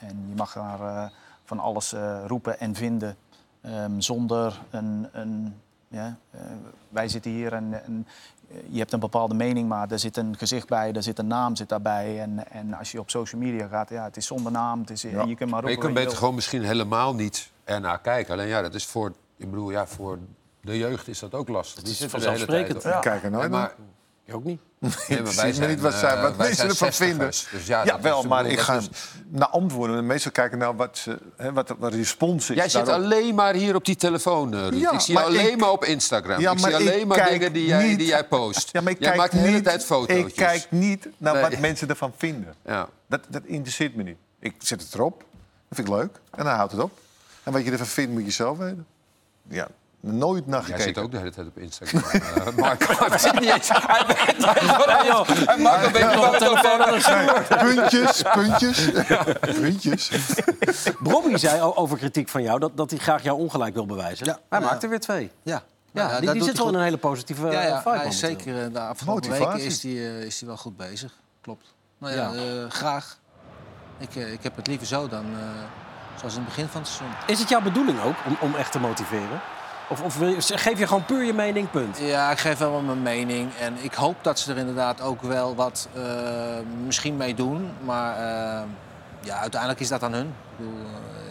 en je mag daar van alles roepen en vinden ehm, zonder een. een ja, eh, wij zitten hier en, en eh, je hebt een bepaalde mening, maar er zit een gezicht bij, er zit een naam zit daarbij. En, en als je op social media gaat, ja, het is zonder naam. Het is, Je kunt maar roepen. Maar je kunt beter gewoon misschien helemaal niet ernaar kijken. Alleen ja, dat is voor, ik bedoel, ja, voor de jeugd is dat ook lastig. Die is zitten de hele vanzelfsprekend. tijd op- Ik kijk nooit Nee, naar. maar, Ik ook niet. nee, maar wij zijn, niet wat, eh, zij, wat wij mensen ervan vinden. Dus ja, wel, maar ik ga is- naar antwoorden. De meesten kijken naar wat, ze, hè, wat, wat de respons is. Jij zit daarop. alleen maar hier op die telefoon, eh, Ruud. Ja, ik zie maar alleen ik- maar op Instagram. Ja, ik zie alleen ik maar dingen die jij, niet- die jij post. Ja, maar ik jij kijk maakt de hele niet- tijd foto's. Ik kijk niet naar Nee. wat mensen ervan vinden. Ja. Dat, dat interesseert me niet. Ik zet het erop. Dat vind ik leuk. En dan houdt het op. En wat je ervan vindt, moet je zelf weten. Ja, nooit naar Jij gekeken. zit ook de hele tijd op Instagram. Marco, hij zit niet eens. Hij weet Hij maakt een beetje wat over. Puntjes, puntjes. puntjes. Bobby zei over kritiek van jou dat, dat hij graag jou ongelijk wil bewijzen. Ja. Hij maakt er weer twee. Ja, Ja, die, die zit hij wel in een hele positieve Ja, eh, ja vibe hij is zeker eh, de afgelopen weken is hij, is hij wel goed bezig. Klopt. Nou ja, Ja. eh, graag. Ik, ik heb het liever zo dan eh, zoals in het begin van het seizoen. Is het jouw bedoeling ook om, om echt te motiveren? Of, of wil je- geef je gewoon puur je mening, punt? Ja, ik geef wel mijn mening. En ik hoop dat ze er inderdaad ook wel wat eh, misschien mee doen. Maar eh, ja, uiteindelijk is dat aan hun. Ik, bedoel,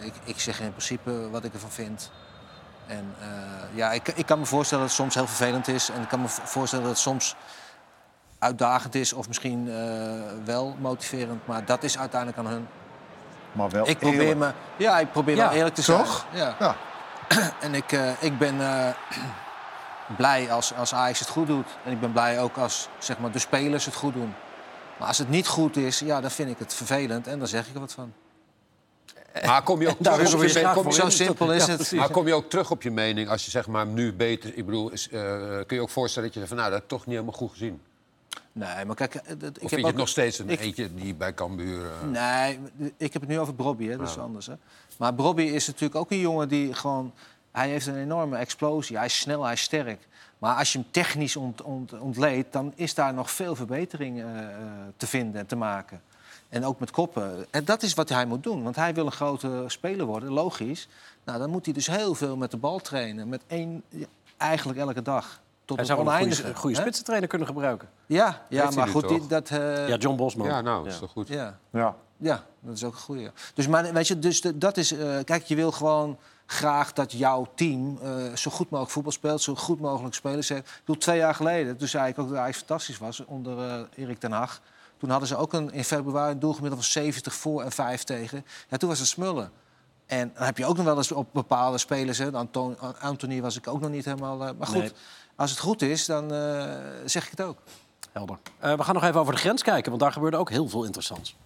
eh, ik, ik zeg in principe wat ik ervan vind. En eh, ja, ik, ik kan me voorstellen dat het soms heel vervelend is. En ik kan me vo- voorstellen dat het soms uitdagend is. Of misschien eh, wel motiverend. Maar dat is uiteindelijk aan hun. Maar wel Ik probeer eerlijk. me, ja, ik probeer Ja, wel eerlijk te toch? zijn. Ja. Ja. En ik, eh, ik ben eh, blij als, als Ajax het goed doet. En ik ben blij ook als zeg maar, de spelers het goed doen. Maar als het niet goed is, ja, dan vind ik het vervelend. En dan zeg ik er wat van. Maar kom je ook terug op je kom Zo simpel is het. Maar kom je ook terug op je mening als je zeg maar nu beter... Ik bedoel, is, eh, kun je ook voorstellen dat je zegt van... nou, dat heb ik toch niet helemaal goed gezien? Nee, maar kijk, eh, dat- ik heb je ook- het nog steeds een ik- eentje die bij Cambuur... eh, Nee, ik heb het nu over Brobby, hè, dat is anders. Hè. Maar Brobby is natuurlijk ook een jongen die gewoon... Hij heeft een enorme explosie. Hij is snel, hij is sterk. Maar als je hem technisch ont, ont, ontleedt... dan is daar nog veel verbetering eh, te vinden en te maken. En ook met koppen. En dat is wat hij moet doen. Want hij wil een grote speler worden, logisch. Nou, dan moet hij dus heel veel met de bal trainen. Met één, eigenlijk elke dag. Tot Hij het zou een oneindige. goede, goede spitsentrainer kunnen gebruiken. Ja, ja hij maar goed, die, dat... eh, Ja, John Bosman. ja, nou, is toch goed. ja. Ja. Ja, dat is ook een goeie. Dus, maar, weet je, dus de- dat is... eh, kijk, je wil gewoon graag dat jouw team eh, zo goed mogelijk voetbal speelt... zo goed mogelijk spelers heeft. Ik bedoel, twee jaar geleden, toen zei ik ook dat Ajax fantastisch was... onder eh, Erik ten Hag. Toen hadden ze ook een, in februari een doelgemiddelde van 70 voor en 5 tegen. Ja, toen was het smullen. En dan heb je ook nog wel eens op bepaalde spelers... Hè, Anton, Anthony was ik ook nog niet helemaal... eh, maar goed, Nee. Als het goed is, dan eh, zeg ik het ook. Helder. Eh, we gaan nog even over de grens kijken, want daar gebeurde ook heel veel interessants.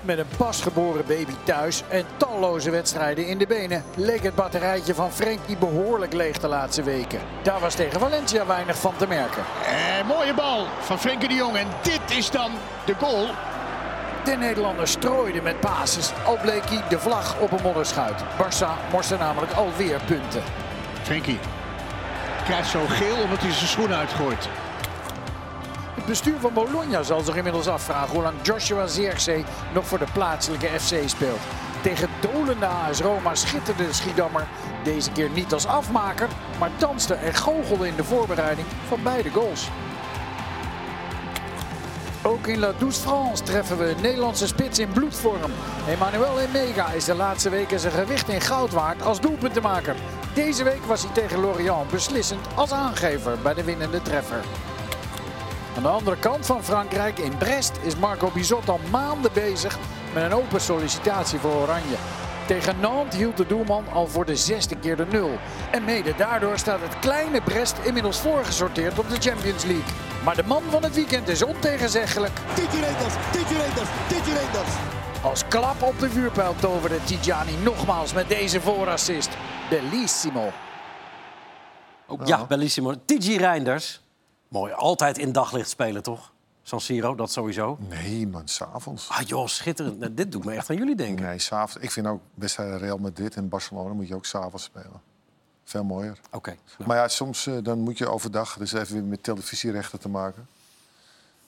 Met een pasgeboren baby thuis en talloze wedstrijden in de benen... leek het batterijtje van Frenkie behoorlijk leeg de laatste weken. Daar was tegen Valencia weinig van te merken. Eh, mooie bal van Frenkie de Jong. En dit is dan de goal. De Nederlander strooide met basis, al bleek hij de vlag op een modderschuit. Barça morste namelijk alweer punten. Frenkie krijgt zo geel omdat hij zijn schoen uitgooit. Het bestuur van Bologna zal zich inmiddels afvragen hoe lang Joshua Zirkzee nog voor de plaatselijke FC speelt. Tegen dolende AS Roma schitterde de Schiedammer deze keer niet als afmaker, maar danste en goochelde in de voorbereiding van beide goals. Ook in La Douce France treffen we Nederlandse spits in bloedvorm. Emmanuel Emega is de laatste weken zijn gewicht in goud waard als doelpuntenmaker. Deze week was hij tegen Lorient beslissend als aangever bij de winnende treffer. Aan de andere kant van Frankrijk, in Brest, is Marco Bizot al maanden bezig met een open sollicitatie voor Oranje. Tegen Nantes hield de doelman al voor de zesde keer de nul. En mede daardoor staat het kleine Brest inmiddels voorgesorteerd op de Champions League. Maar de man van het weekend is ontegenzeggelijk. Titi Reinders, Titi Reinders, Titi Reinders. Als klap op de vuurpijl toverde Tijani nogmaals met deze voorassist. Bellissimo. Ja, bellissimo. TG Reinders. Mooi, altijd in daglicht spelen, toch? San Siro, dat sowieso. Nee, man, s'avonds. Ah joh, schitterend. Nou, dit doet me echt aan jullie denken. Nee, s'avonds. Ik vind ook wedstrijden Real Madrid en Barcelona moet je ook s'avonds spelen. Veel mooier. Oké. Maar ja, soms eh, dan moet je overdag, dus even weer met televisierechten te maken.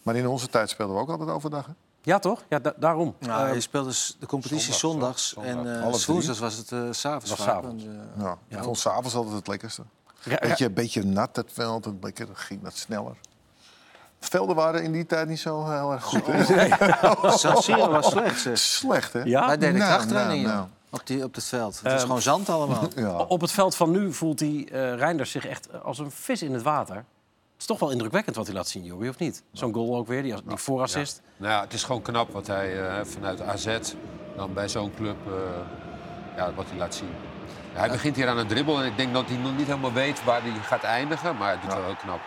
Maar in onze tijd speelden we ook altijd overdag. Hè? Ja, toch? Ja, da- daarom. Eh, je speelde de competitie zondag, zondags zondag. en eh drie. woensdags was het eh, s'avonds. Was s'avonds. eh, Ja, ik Ja. vond s'avonds altijd het lekkerste. Ja. Beetje, een beetje nat, dat veld. Een beetje, dan ging dat sneller. Velden waren in die tijd niet zo heel erg goed. San Siro was slecht, zeg. Slecht, hè? Ja? Wij deden Nou, krachttraining nou, nou. Op, die, op het veld. Het was Ehm, gewoon zand allemaal. Ja. Op het veld van nu voelt die eh Reinders zich echt als een vis in het water. Het is toch wel indrukwekkend wat hij laat zien, Joey, of niet? Zo'n goal ook weer, die, die voorassist. Nou ja, het is gewoon knap wat hij eh, vanuit AZ dan bij zo'n club eh, ja, wat hij laat zien. Hij begint hier aan een dribbel en ik denk dat hij nog niet helemaal weet waar hij gaat eindigen, maar hij doet wel heel knap.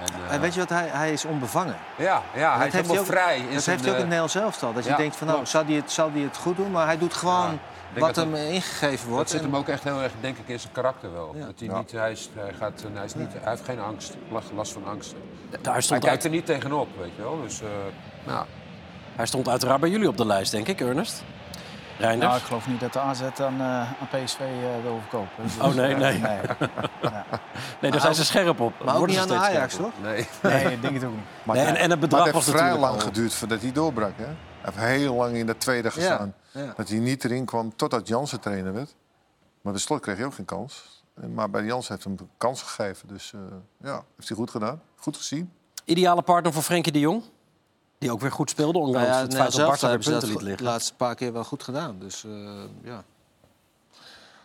En, eh, En weet je wat, hij, hij is onbevangen. ja, ja, hij is heeft helemaal hij ook, vrij. in Dat zijn, heeft hij ook in het Nederlands elftal. Dat je denkt van nou, zal hij, het, zal hij het goed doen? Maar hij doet gewoon wat dat hem dat- ingegeven wordt. Dat zit En- hem ook echt heel erg, denk ik, in zijn karakter wel. Ja. Dat hij, Ja. niet, hij, is, hij, gaat, hij, is niet, hij heeft geen angst, last- van angst. Daar Hij stond, kijkt uit, er niet tegenop, weet je wel. Dus, eh, nou, hij stond uiteraard bij jullie op de lijst, denk ik, Ernest. Reinders? Nou, ik geloof niet dat de AZ aan, eh, aan PSV eh, wil verkopen. Dus, Oh, nee, eh, nee. nee. nee, daar zijn ze scherp op. maar ook niet aan de Ajax, toch? nee. Nee, ik denk het ook niet. Maar Nee, het- en, en het maar bedrag het was heeft vrij natuurlijk lang geduurd voordat hij doorbrak. Hè? Hij heeft heel lang in de tweede gestaan. ja. Dat hij niet erin kwam totdat Jansen trainer werd. Maar bij slot kreeg hij ook geen kans. Maar bij Jansen heeft hem een kans gegeven. Dus eh, ja, heeft hij goed gedaan. Goed gezien. Ideale partner voor Frenkie de Jong? Die ook weer goed speelde, ondanks Nou ja, het feit dat Barca hebben punten liet de liggen. laatste paar keer wel goed gedaan. Dus eh, ja.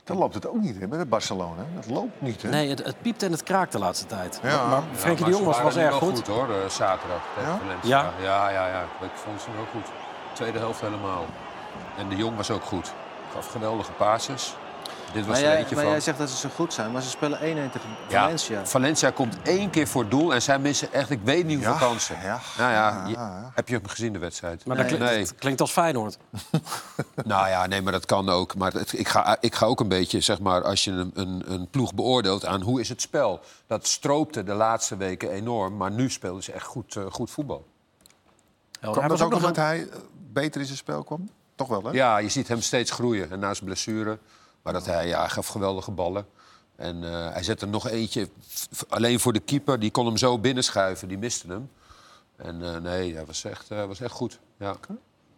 Dan loopt het ook niet hè, bij Barcelona. Dat loopt niet. Hè? Nee, het, het piept en het kraakt de laatste tijd. Ja. Maar Frenkie de Jong was, was erg wel goed. hoor, eh, zaterdag tegen Ja? Valencia. Ja? Ja, ja, ja. Ik vond ze wel goed. Tweede helft helemaal. En de Jong was ook goed. Gaf geweldige passes. Dit was Maar, jij, eentje maar van. jij zegt dat ze zo goed zijn, maar ze spelen 1-1 tegen Ja, Valencia. Valencia komt één keer voor doel en zij missen echt, ik weet niet hoeveel Ja, kansen. ja. Nou ja, Ja, je- ja. heb je hem gezien de wedstrijd? Maar dat nee. klinkt, het klinkt als Feyenoord. Nou ja, nee, maar dat kan ook. Maar het, ik, ga, ik ga ook een beetje, zeg maar, als je een, een, een ploeg beoordeelt aan hoe is het spel. Dat stroopte de laatste weken enorm, maar nu speelden ze echt goed, eh, goed voetbal. Kwam was dat ook nog een- dat hij eh, beter in zijn spel kwam? Toch wel, hè? Ja, je ziet hem steeds groeien en na zijn blessure. Maar dat hij, ja, hij gaf geweldige ballen. En eh, hij zette nog eentje, alleen voor de keeper. Die kon hem zo binnenschuiven, die miste hem. En eh, nee, hij was echt, eh, was echt goed. Ja.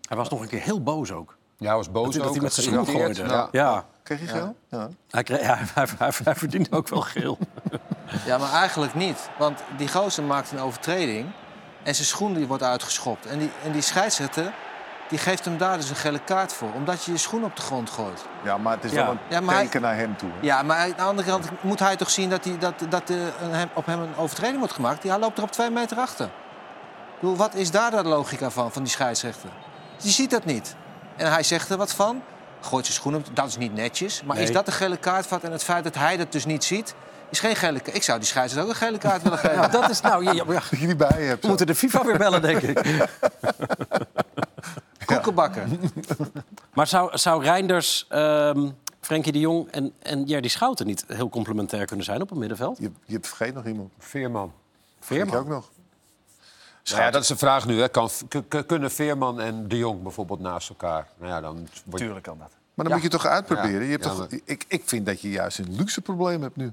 Hij was nog een keer heel boos ook. Ja, hij was boos Dat hij, dat ook. hij met zijn schoen gooide. Ja. Ja. Kreeg je geel? Ja. Hij, kreeg, ja, hij, hij, hij verdiende ook wel geel. Ja, maar eigenlijk niet. Want die gozer maakt een overtreding en zijn schoen die wordt uitgeschopt. En die, en die scheidsrechter die geeft hem daar dus een gele kaart voor. Omdat je je schoen op de grond gooit. ja, maar het is Ja. wel een Ja, maar hij- teken naar hem toe. hè? Ja, maar aan de andere kant moet hij toch zien dat, hij, dat, dat eh, hem, op hem een overtreding wordt gemaakt. Hij loopt er op twee meter achter. Ik bedoel, wat is daar de logica van, van die scheidsrechter? Die ziet dat niet. En hij zegt er wat van. Gooit zijn schoenen op, dat is niet netjes. Maar Nee. is dat een gele kaart? van- En het feit dat hij dat dus niet ziet, is geen gele kaart. Ik zou die scheidsrechter ook een gele kaart willen geven. Ja, dat is nou... Ja, ja, Dat je die bij je hebt. we moeten de FIFA weer bellen, denk ik. Koekenbakken. Maar zou, zou Reinders, ehm Frenkie de Jong en, en Jerdy Schouten niet heel complementair kunnen zijn op het middenveld? Je, je vergeet nog iemand. Veerman. Je ook nog. Nou ja, dat is de vraag nu. Hè. Kan, kunnen Veerman en De Jong bijvoorbeeld naast elkaar? Nou ja, dan. Tuurlijk kan dat. Maar dan Ja. moet je toch uitproberen. Je hebt Ja, toch, maar- ik, ik vind dat je juist een luxe probleem hebt nu. Je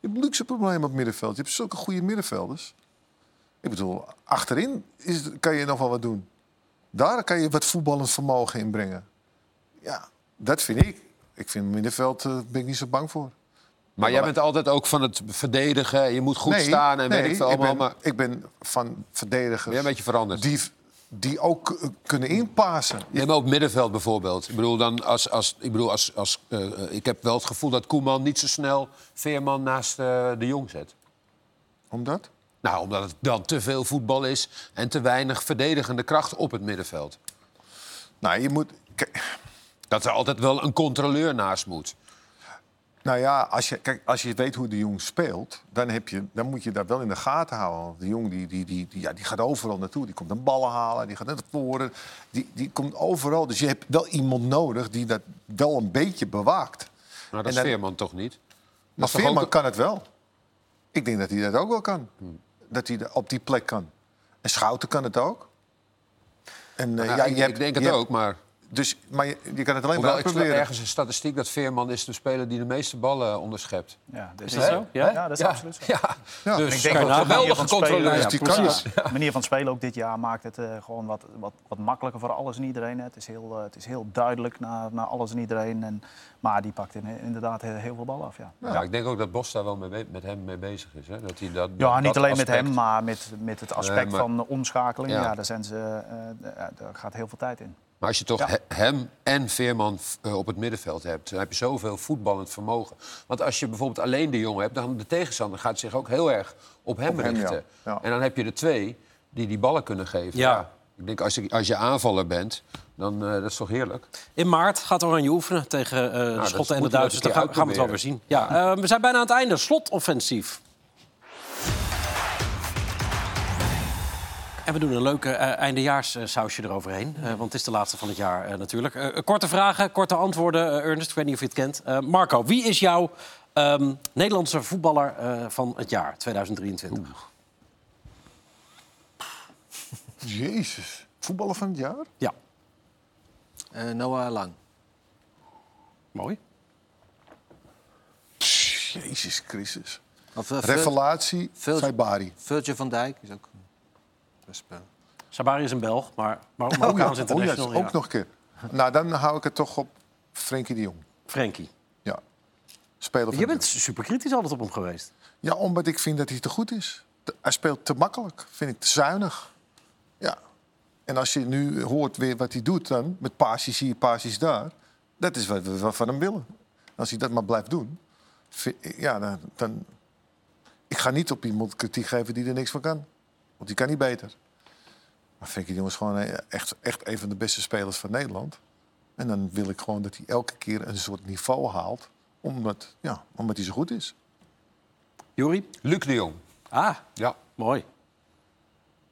hebt een luxe probleem op het middenveld. Je hebt zulke goede middenvelders. Ik bedoel, achterin is, kan je nog wel wat doen. Daar kan je wat voetballend vermogen in brengen. Ja, dat vind ik. Ik vind middenveld eh, ben ik niet zo bang voor. Maar jij bent altijd ook van het verdedigen. Je moet goed Nee, staan en nee, weet ik veel allemaal. ben, maar ik ben van verdedigers ben je een beetje veranderd. die, die ook kunnen inpassen. Nee, maar ook middenveld bijvoorbeeld. Ik bedoel, dan als, als, ik, bedoel als, als, eh, eh, ik heb wel het gevoel dat Koeman niet zo snel Veerman naast de Jong zet. Omdat? Nou, omdat het dan te veel voetbal is en te weinig verdedigende kracht op het middenveld. Nou, je moet... Dat er altijd wel een controleur naast moet. Nou ja, als je, kijk, als je weet hoe de jong speelt, dan, heb je, dan moet je dat wel in de gaten houden. Want de jong die, die, die, die, ja, die gaat overal naartoe. Die komt een ballen halen, die gaat naar voren. Die, die komt overal. Dus je hebt wel iemand nodig die dat wel een beetje bewaakt. Maar dat En is dan- Veerman toch niet? Maar Veerman ook- kan het wel. Ik denk dat hij dat ook wel kan. Dat hij op die plek kan. En Schouten kan het ook. En, eh, Ja, ja, ik- je hebt- ik denk het hebt- ook, maar... Dus, maar je, je kan het alleen Hoewel, maar uitproberen. ergens een statistiek dat Veerman is de speler die de meeste ballen onderschept. Ja, Is dat zo? Ja? Ja, dat is Ja, absoluut zo. ja. Ja. Dus Ik denk de manier geweldig ja, kan. De manier van spelen ook dit jaar maakt het eh, gewoon wat, wat, wat makkelijker voor alles en iedereen. hè. Het is heel, eh, het is heel duidelijk naar, naar alles en iedereen. En, maar die pakt in- inderdaad heel, heel veel ballen af. Ja, Ja, ik denk ook dat Bos daar wel mee, met hem mee bezig is. Hè? Dat hij dat, ja dat niet alleen met hem, maar met, met het aspect maar- van de omschakeling. Ja. Ja. daar, zijn ze, eh, eh, daar gaat heel veel tijd in. Maar als je toch Ja. he- hem en Veerman eh, op het middenveld hebt... dan heb je zoveel voetballend vermogen. Want als je bijvoorbeeld alleen de jongen hebt... dan de tegenstander gaat zich ook heel erg op hem Op hem, richten. ja. Ja. En dan heb je er twee die die ballen kunnen geven. Ja. Ik denk, als je, als je aanvaller bent, dan eh, dat is toch heerlijk? In maart gaat Oranje oefenen tegen eh, de Nou, dat Schotten en de Duitsers. Een gaan, we het wel weer zien. Ja, eh, we zijn bijna aan het einde. Slotoffensief. En we doen een leuke eindejaarssausje eroverheen. eh, want het is de laatste van het jaar eh, natuurlijk. Eh, korte vragen, korte antwoorden. Eh, Ernest, ik weet niet of je het kent. Eh, Marco, wie is jouw ehm, Nederlandse voetballer eh, van het jaar 2023? Jezus. Voetballer van het jaar? Ja, Eh, Noah Lang. mooi. Jezus Christus. Of, Revelatie, Saibari. Virgil van Dijk is ook speler. Sabari is een Belg, maar, maar Oh ja, Marokkaans oh ja, international. ook ja. nog een keer. Nou, dan hou ik het toch op Frenkie de Jong. Frenkie. Ja. Speler van Je bent super kritisch altijd op hem geweest. Ja, omdat ik vind dat hij te goed is. Hij speelt te makkelijk, vind ik te zuinig. Ja. En als je nu hoort weer wat hij doet dan, met paasjes hier, paasjes daar... dat is wat we van hem willen. Als hij dat maar blijft doen, ja, dan, dan... Ik ga niet op iemand kritiek geven die er niks van kan. Want die kan niet beter. Maar Frenkie de Jong is gewoon eh, echt, echt een van de beste spelers van Nederland. En dan wil ik gewoon dat hij elke keer een soort niveau haalt... omdat, ja, omdat hij zo goed is. Juri? Luc de Jong. Ah, Ja. mooi.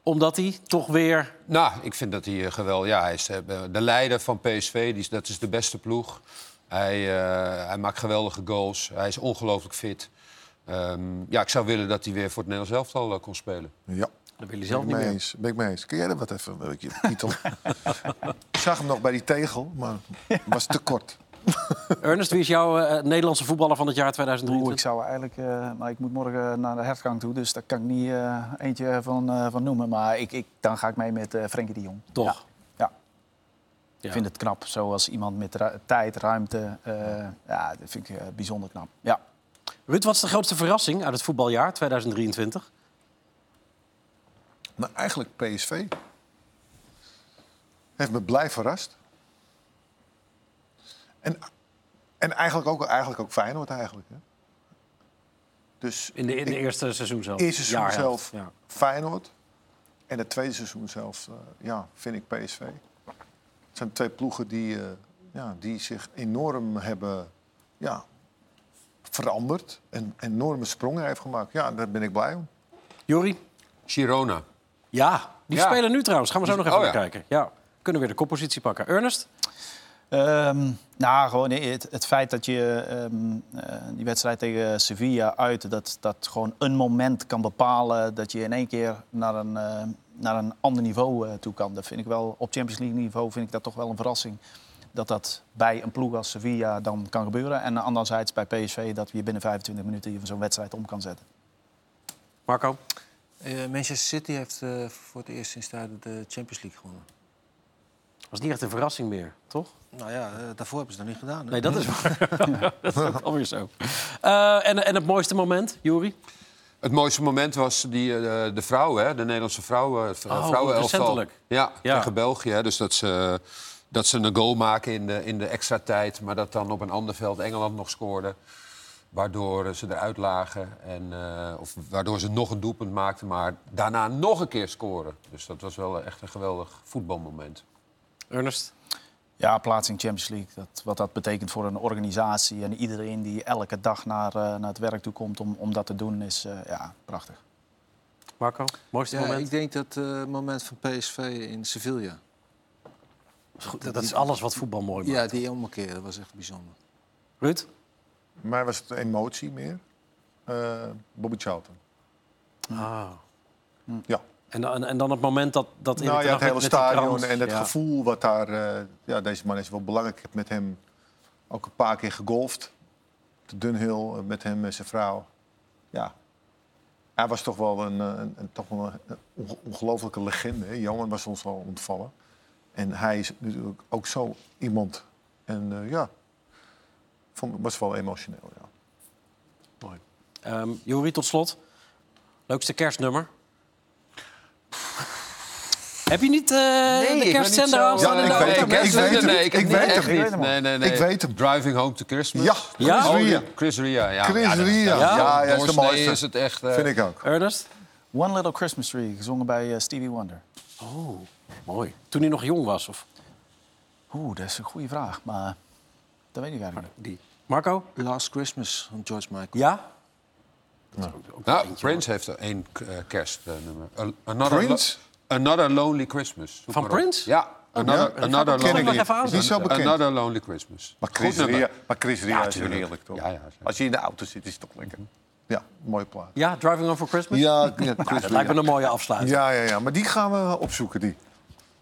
Omdat hij toch weer... Nou, ik vind dat hij eh, geweldig... Ja, hij is eh, de leider van PSV. Die is, dat is de beste ploeg. Hij, eh, hij maakt geweldige goals. Hij is ongelooflijk fit. Ehm, ja, ik zou willen dat hij weer voor het Nederlands elftal kon spelen. Ja. Dat wil je zelf niet mee meer. eens. ben ik mee eens. Kun jij er wat even een beetje titel? ik zag hem nog bij die tegel, maar het was te kort. Ernest, wie is jouw eh, Nederlandse voetballer van het jaar Oeh, 2023? ik zou eigenlijk, eh, maar ik moet morgen naar de hertgang toe, dus daar kan ik niet eh, eentje van, eh, van noemen. Maar ik, ik, dan ga ik mee met eh Frenkie de Jong. Toch? Ja. ja. Ja. Ik vind het knap, zoals iemand met ru- tijd, ruimte. eh, ja, dat vind ik eh, bijzonder knap. Ja. Ruud, wat is de grootste verrassing uit het voetbaljaar 2023? Maar eigenlijk PSV heeft me blij verrast. En, en eigenlijk, ook, eigenlijk ook Feyenoord eigenlijk. Hè? Dus In de, in de ik- eerste seizoen zelf. eerste seizoen zelf Ja. Feyenoord. En het tweede seizoen zelf, eh, ja, vind ik PSV. Het zijn twee ploegen die, eh, ja, die zich enorm hebben ja, veranderd. En enorme sprongen heeft gemaakt. Ja, daar ben ik blij om. Juri? Girona. Ja, die Ja. spelen nu trouwens. Gaan we zo nog even Oh, naar ja. kijken. Ja. Kunnen weer de koppositie pakken. Ernest? Ehm, nou, gewoon het, het feit dat je ehm, eh, die wedstrijd tegen Sevilla uit... Dat, dat gewoon een moment kan bepalen dat je in één keer naar een, eh, naar een ander niveau eh, toe kan. Dat vind ik wel, op Champions League niveau vind ik dat toch wel een verrassing. Dat dat bij een ploeg als Sevilla dan kan gebeuren. En anderzijds bij PSV dat je binnen 25 minuten je van zo'n wedstrijd om kan zetten. Marco? Eh, Manchester City heeft eh, voor het eerst sinds tijden de Champions League gewonnen. Was niet echt een verrassing meer, toch? Nou ja, eh, daarvoor hebben ze dat niet gedaan. hè? Nee, dat is waar. dat is ook alweer zo. Eh, en, en het mooiste moment, Juri? Het mooiste moment was die, eh, de vrouw, hè, de Nederlandse vrouw, eh, v- Oh, vrouwenelftal. Ja. tegen België. hè. Dus dat ze, dat ze een goal maken in de, in de extra tijd... maar dat dan op een ander veld Engeland nog scoorde. Waardoor ze eruit lagen. En, eh, of waardoor ze nog een doelpunt maakten, maar daarna nog een keer scoren. Dus dat was wel echt een geweldig voetbalmoment. Ernest? Ja, plaatsing Champions League. Dat, wat dat betekent voor een organisatie en iedereen die elke dag naar, eh, naar het werk toe komt om, om dat te doen, is eh, ja, prachtig. Marco? Mooiste Ja, moment? ik denk dat eh, het moment van PSV in Sevilla. Goed, dat is alles wat voetbal mooi maakt. Ja, die ommekeer, dat was echt bijzonder. Ruud? Maar was het emotie meer? Eh Bobby Charlton. Ah. Ja. En, dan- en dan het moment dat, dat Nou Erik ja, het hele stadion en het ja. gevoel wat daar... eh, ja, deze man is wel belangrijk. Ik heb met hem ook een paar keer gegolfd. De Dunhill, eh, met hem en zijn vrouw. Ja, hij was toch wel een, een, een- toch wel een onge- ongelofelijke legende. Johan was ons al ontvallen. En hij is natuurlijk ook zo iemand. En ja, vond, was wel emotioneel, ja. Mooi. Ehm Jori, tot slot. Leukste kerstnummer? Heb je niet eh, de kerstzender aan staan in de auto? ik weet hem. Nee, ik, Ik weet hem. niet. Nee, nee, nee. Ik weet hem. Driving Home to Christmas. Ja, Ja? Chris Oh, Ria. Chris Ria, ja. Chris ja, dat- Ria. ja, Ja, ja, is de doorsnee mooiste. is het echt... eh, Vind ik ook. Ernest? One Little Christmas Tree, gezongen bij eh, Stevie Wonder. Oh, mooi. Toen hij nog jong was? Of? Oeh, dat is een goede vraag, maar dat weet ik eigenlijk niet. Die. Marco? Last Christmas van George Michael. Ja? Nou, Prince heeft er één eh, kerstnummer. Another, Prince? Lo- Another Lonely Christmas. Zoek Van. Prince? Ja. Another, ja? another ik lonely. Is zo bekend. Another Lonely Christmas. Maar Chris. Ria, maar Chris Ria Ja, is heerlijk, toch? Ja, ja, zeker. Als je in de auto zit, is het toch lekker. Ja, mooie plaat. Ja, Driving Home for Christmas? Ja, ja Nou, dat lijkt me een mooie afsluiting. Ja, ja, ja, maar die gaan we opzoeken, die.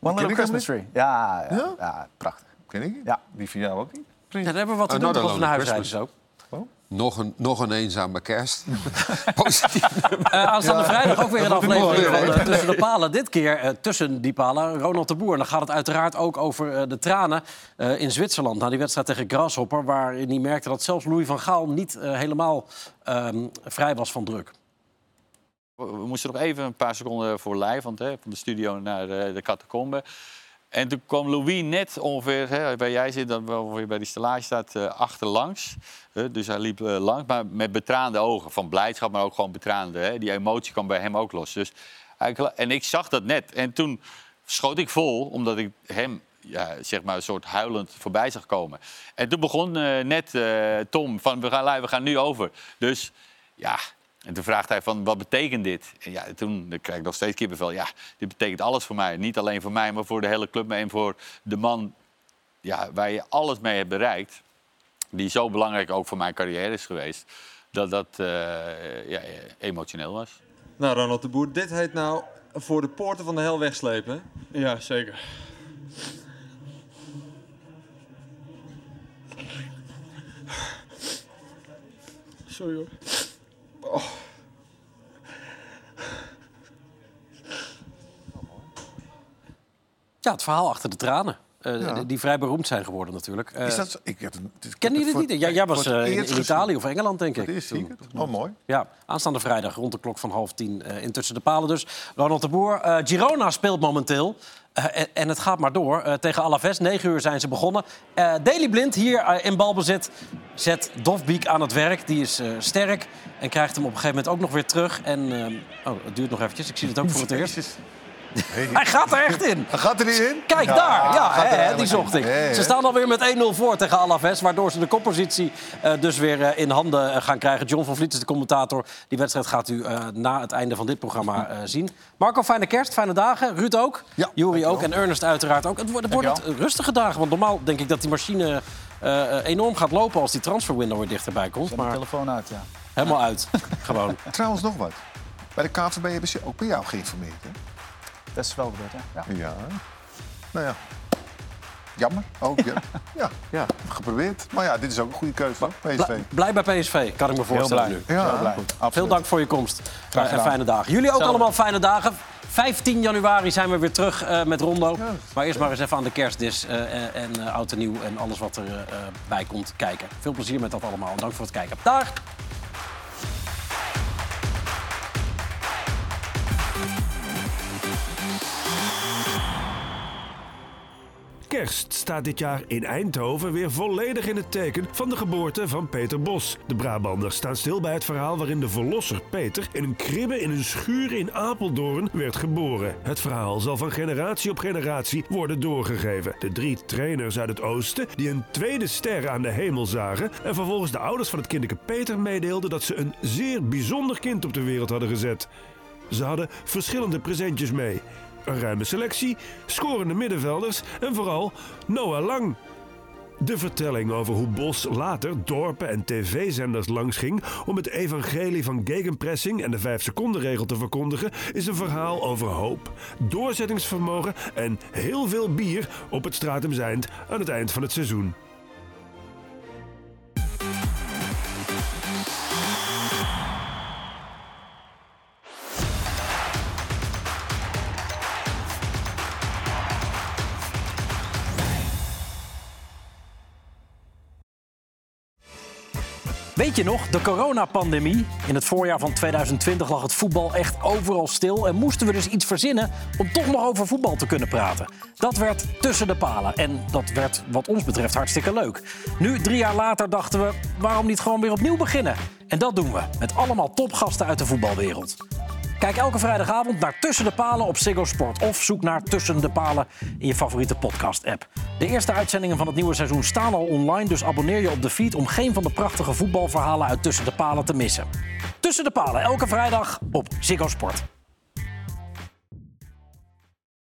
One Little Christmas Tree. Ja, ja, Ja? ja, prachtig. Ken ik? Ja. Die van jou ook niet? Daar hebben we wat te doen Another tot we naar huis rijden ook. Nog een, nog een eenzame kerst. Positief. Eh, aanstaande Ja. vrijdag ook weer een Dat aflevering mooi, van eh, Tussen de Palen. Dit keer eh, tussen die palen Ronald de Boer. En dan gaat het uiteraard ook over eh, de tranen eh, in Zwitserland. Na die wedstrijd tegen Grasshopper. Waarin hij merkte dat zelfs Louis van Gaal niet eh, helemaal ehm, vrij was van druk. We we moesten nog even een paar seconden voor live, want hè, van de studio naar de, de catacombe. En toen kwam Louis net ongeveer, hè, waar jij zit, dan ongeveer bij die stellage staat, eh, achterlangs. Dus hij liep eh, langs, maar met betraande ogen. Van blijdschap, maar ook gewoon betraande. Hè. Die emotie kwam bij hem ook los. Dus en ik zag dat net. En toen schoot ik vol, omdat ik hem ja, zeg maar een soort huilend voorbij zag komen. En toen begon eh, net Tom van, we gaan we gaan nu over. Dus ja, en toen vraagt hij van, wat betekent dit? En ja, toen krijg ik nog steeds kippenvel. Ja, dit betekent alles voor mij. Niet alleen voor mij, maar voor de hele club. En voor de man ja, waar je alles mee hebt bereikt. Die zo belangrijk ook voor mijn carrière is geweest. Dat dat eh, ja, emotioneel was. Nou, Ronald de Boer, dit heet nou voor de poorten van de hel wegslepen. Ja, zeker. Sorry hoor. Oh. Ja, het verhaal achter de tranen. Eh, Ja. die- vrij beroemd zijn geworden natuurlijk. Eh, Is dat zo? Ik, heb Kennen jullie het niet? Ja, jij was eh, in. Italië of Engeland, denk ik. zie ik het. Oh, mooi. Ja, aanstaande vrijdag rond de klok van half tien eh, in Tussen de Palen dus. Ronald de Boer. Eh, Girona speelt momenteel. Eh, en, en het gaat maar door. Eh, tegen Alaves, 9 uur zijn ze begonnen. Eh Daily Blind hier eh, in balbezit zet Dofbeek aan het werk. Die is eh, sterk en krijgt hem op een gegeven moment ook nog weer terug. En, eh, oh, het duurt nog eventjes. Ik zie het ook voor het eerst. Hij gaat er echt in. Hij gaat er niet in? Kijk Ja, daar, ja, die zocht in. ik. Ze staan alweer met 1-0 voor tegen Alaves... waardoor ze de koppositie eh, dus weer eh, in handen eh, gaan krijgen. John van Vliet is de commentator. Die wedstrijd gaat u eh, na het einde van dit programma eh, zien. Marco, fijne kerst, fijne dagen. Ruud ook, Ja, Juri ook en Ernest uiteraard ook. Het wordt, het wordt rustige dagen, want normaal denk ik dat die machine... enorm gaat lopen als die transferwindow weer dichterbij komt. Zet Maar telefoon uit, ja. helemaal uit, gewoon. Trouwens, nog wat. Bij de KVB hebben ze ook bij jou geïnformeerd, hè? Dat is wel gebeurd, hè? Ja. Ja. Nou ja. Jammer. Ook, ja. ja. ja. Geprobeerd. Maar ja, dit is ook een goede keuze, toch? PSV. Blij, bij PSV, kan ik me voorstellen blij. nu. Ja, Heel blij. goed. Veel dank voor je komst Graag Eh, en gedaan. fijne dagen. Jullie ook allemaal fijne dagen. 15 januari zijn we weer terug eh, met Rondo. Maar eerst maar eens even aan de kerstdis eh, en, en eh, oud en nieuw en alles wat erbij bij komt kijken. Veel plezier met dat allemaal en dank voor het kijken. Dag! Kerst staat dit jaar in Eindhoven weer volledig in het teken van de geboorte van Peter Bos. De Brabanders staan stil bij het verhaal waarin de verlosser Peter in een kribbe in een schuur in Apeldoorn werd geboren. Het verhaal zal van generatie op generatie worden doorgegeven. De drie trainers uit het oosten die een tweede ster aan de hemel zagen en vervolgens de ouders van het kindje Peter meedeelden dat ze een zeer bijzonder kind op de wereld hadden gezet. Ze hadden verschillende presentjes mee. Een ruime selectie, scorende middenvelders en vooral Noah Lang. De vertelling over hoe Bos later dorpen en tv-zenders langsging om het evangelie van gegenpressing en de 5 seconden regel te verkondigen, is een verhaal over hoop, doorzettingsvermogen en heel veel bier op het Stratum Zijnd aan het eind van het seizoen. Weet je nog, de coronapandemie? In het voorjaar van 2020 lag het voetbal echt overal stil en moesten we dus iets verzinnen om toch nog over voetbal te kunnen praten. Dat werd tussen de palen en dat werd wat ons betreft hartstikke leuk. Nu, drie jaar later, dachten we, waarom niet gewoon weer opnieuw beginnen? En dat doen we, met allemaal topgasten uit de voetbalwereld. Kijk elke vrijdagavond naar Tussen de Palen op Ziggo Sport. Of zoek naar Tussen de Palen in je favoriete podcast-app. De eerste uitzendingen van het nieuwe seizoen staan al online... dus abonneer je op de feed om geen van de prachtige voetbalverhalen uit Tussen de Palen te missen. Tussen de Palen, elke vrijdag op Ziggo Sport.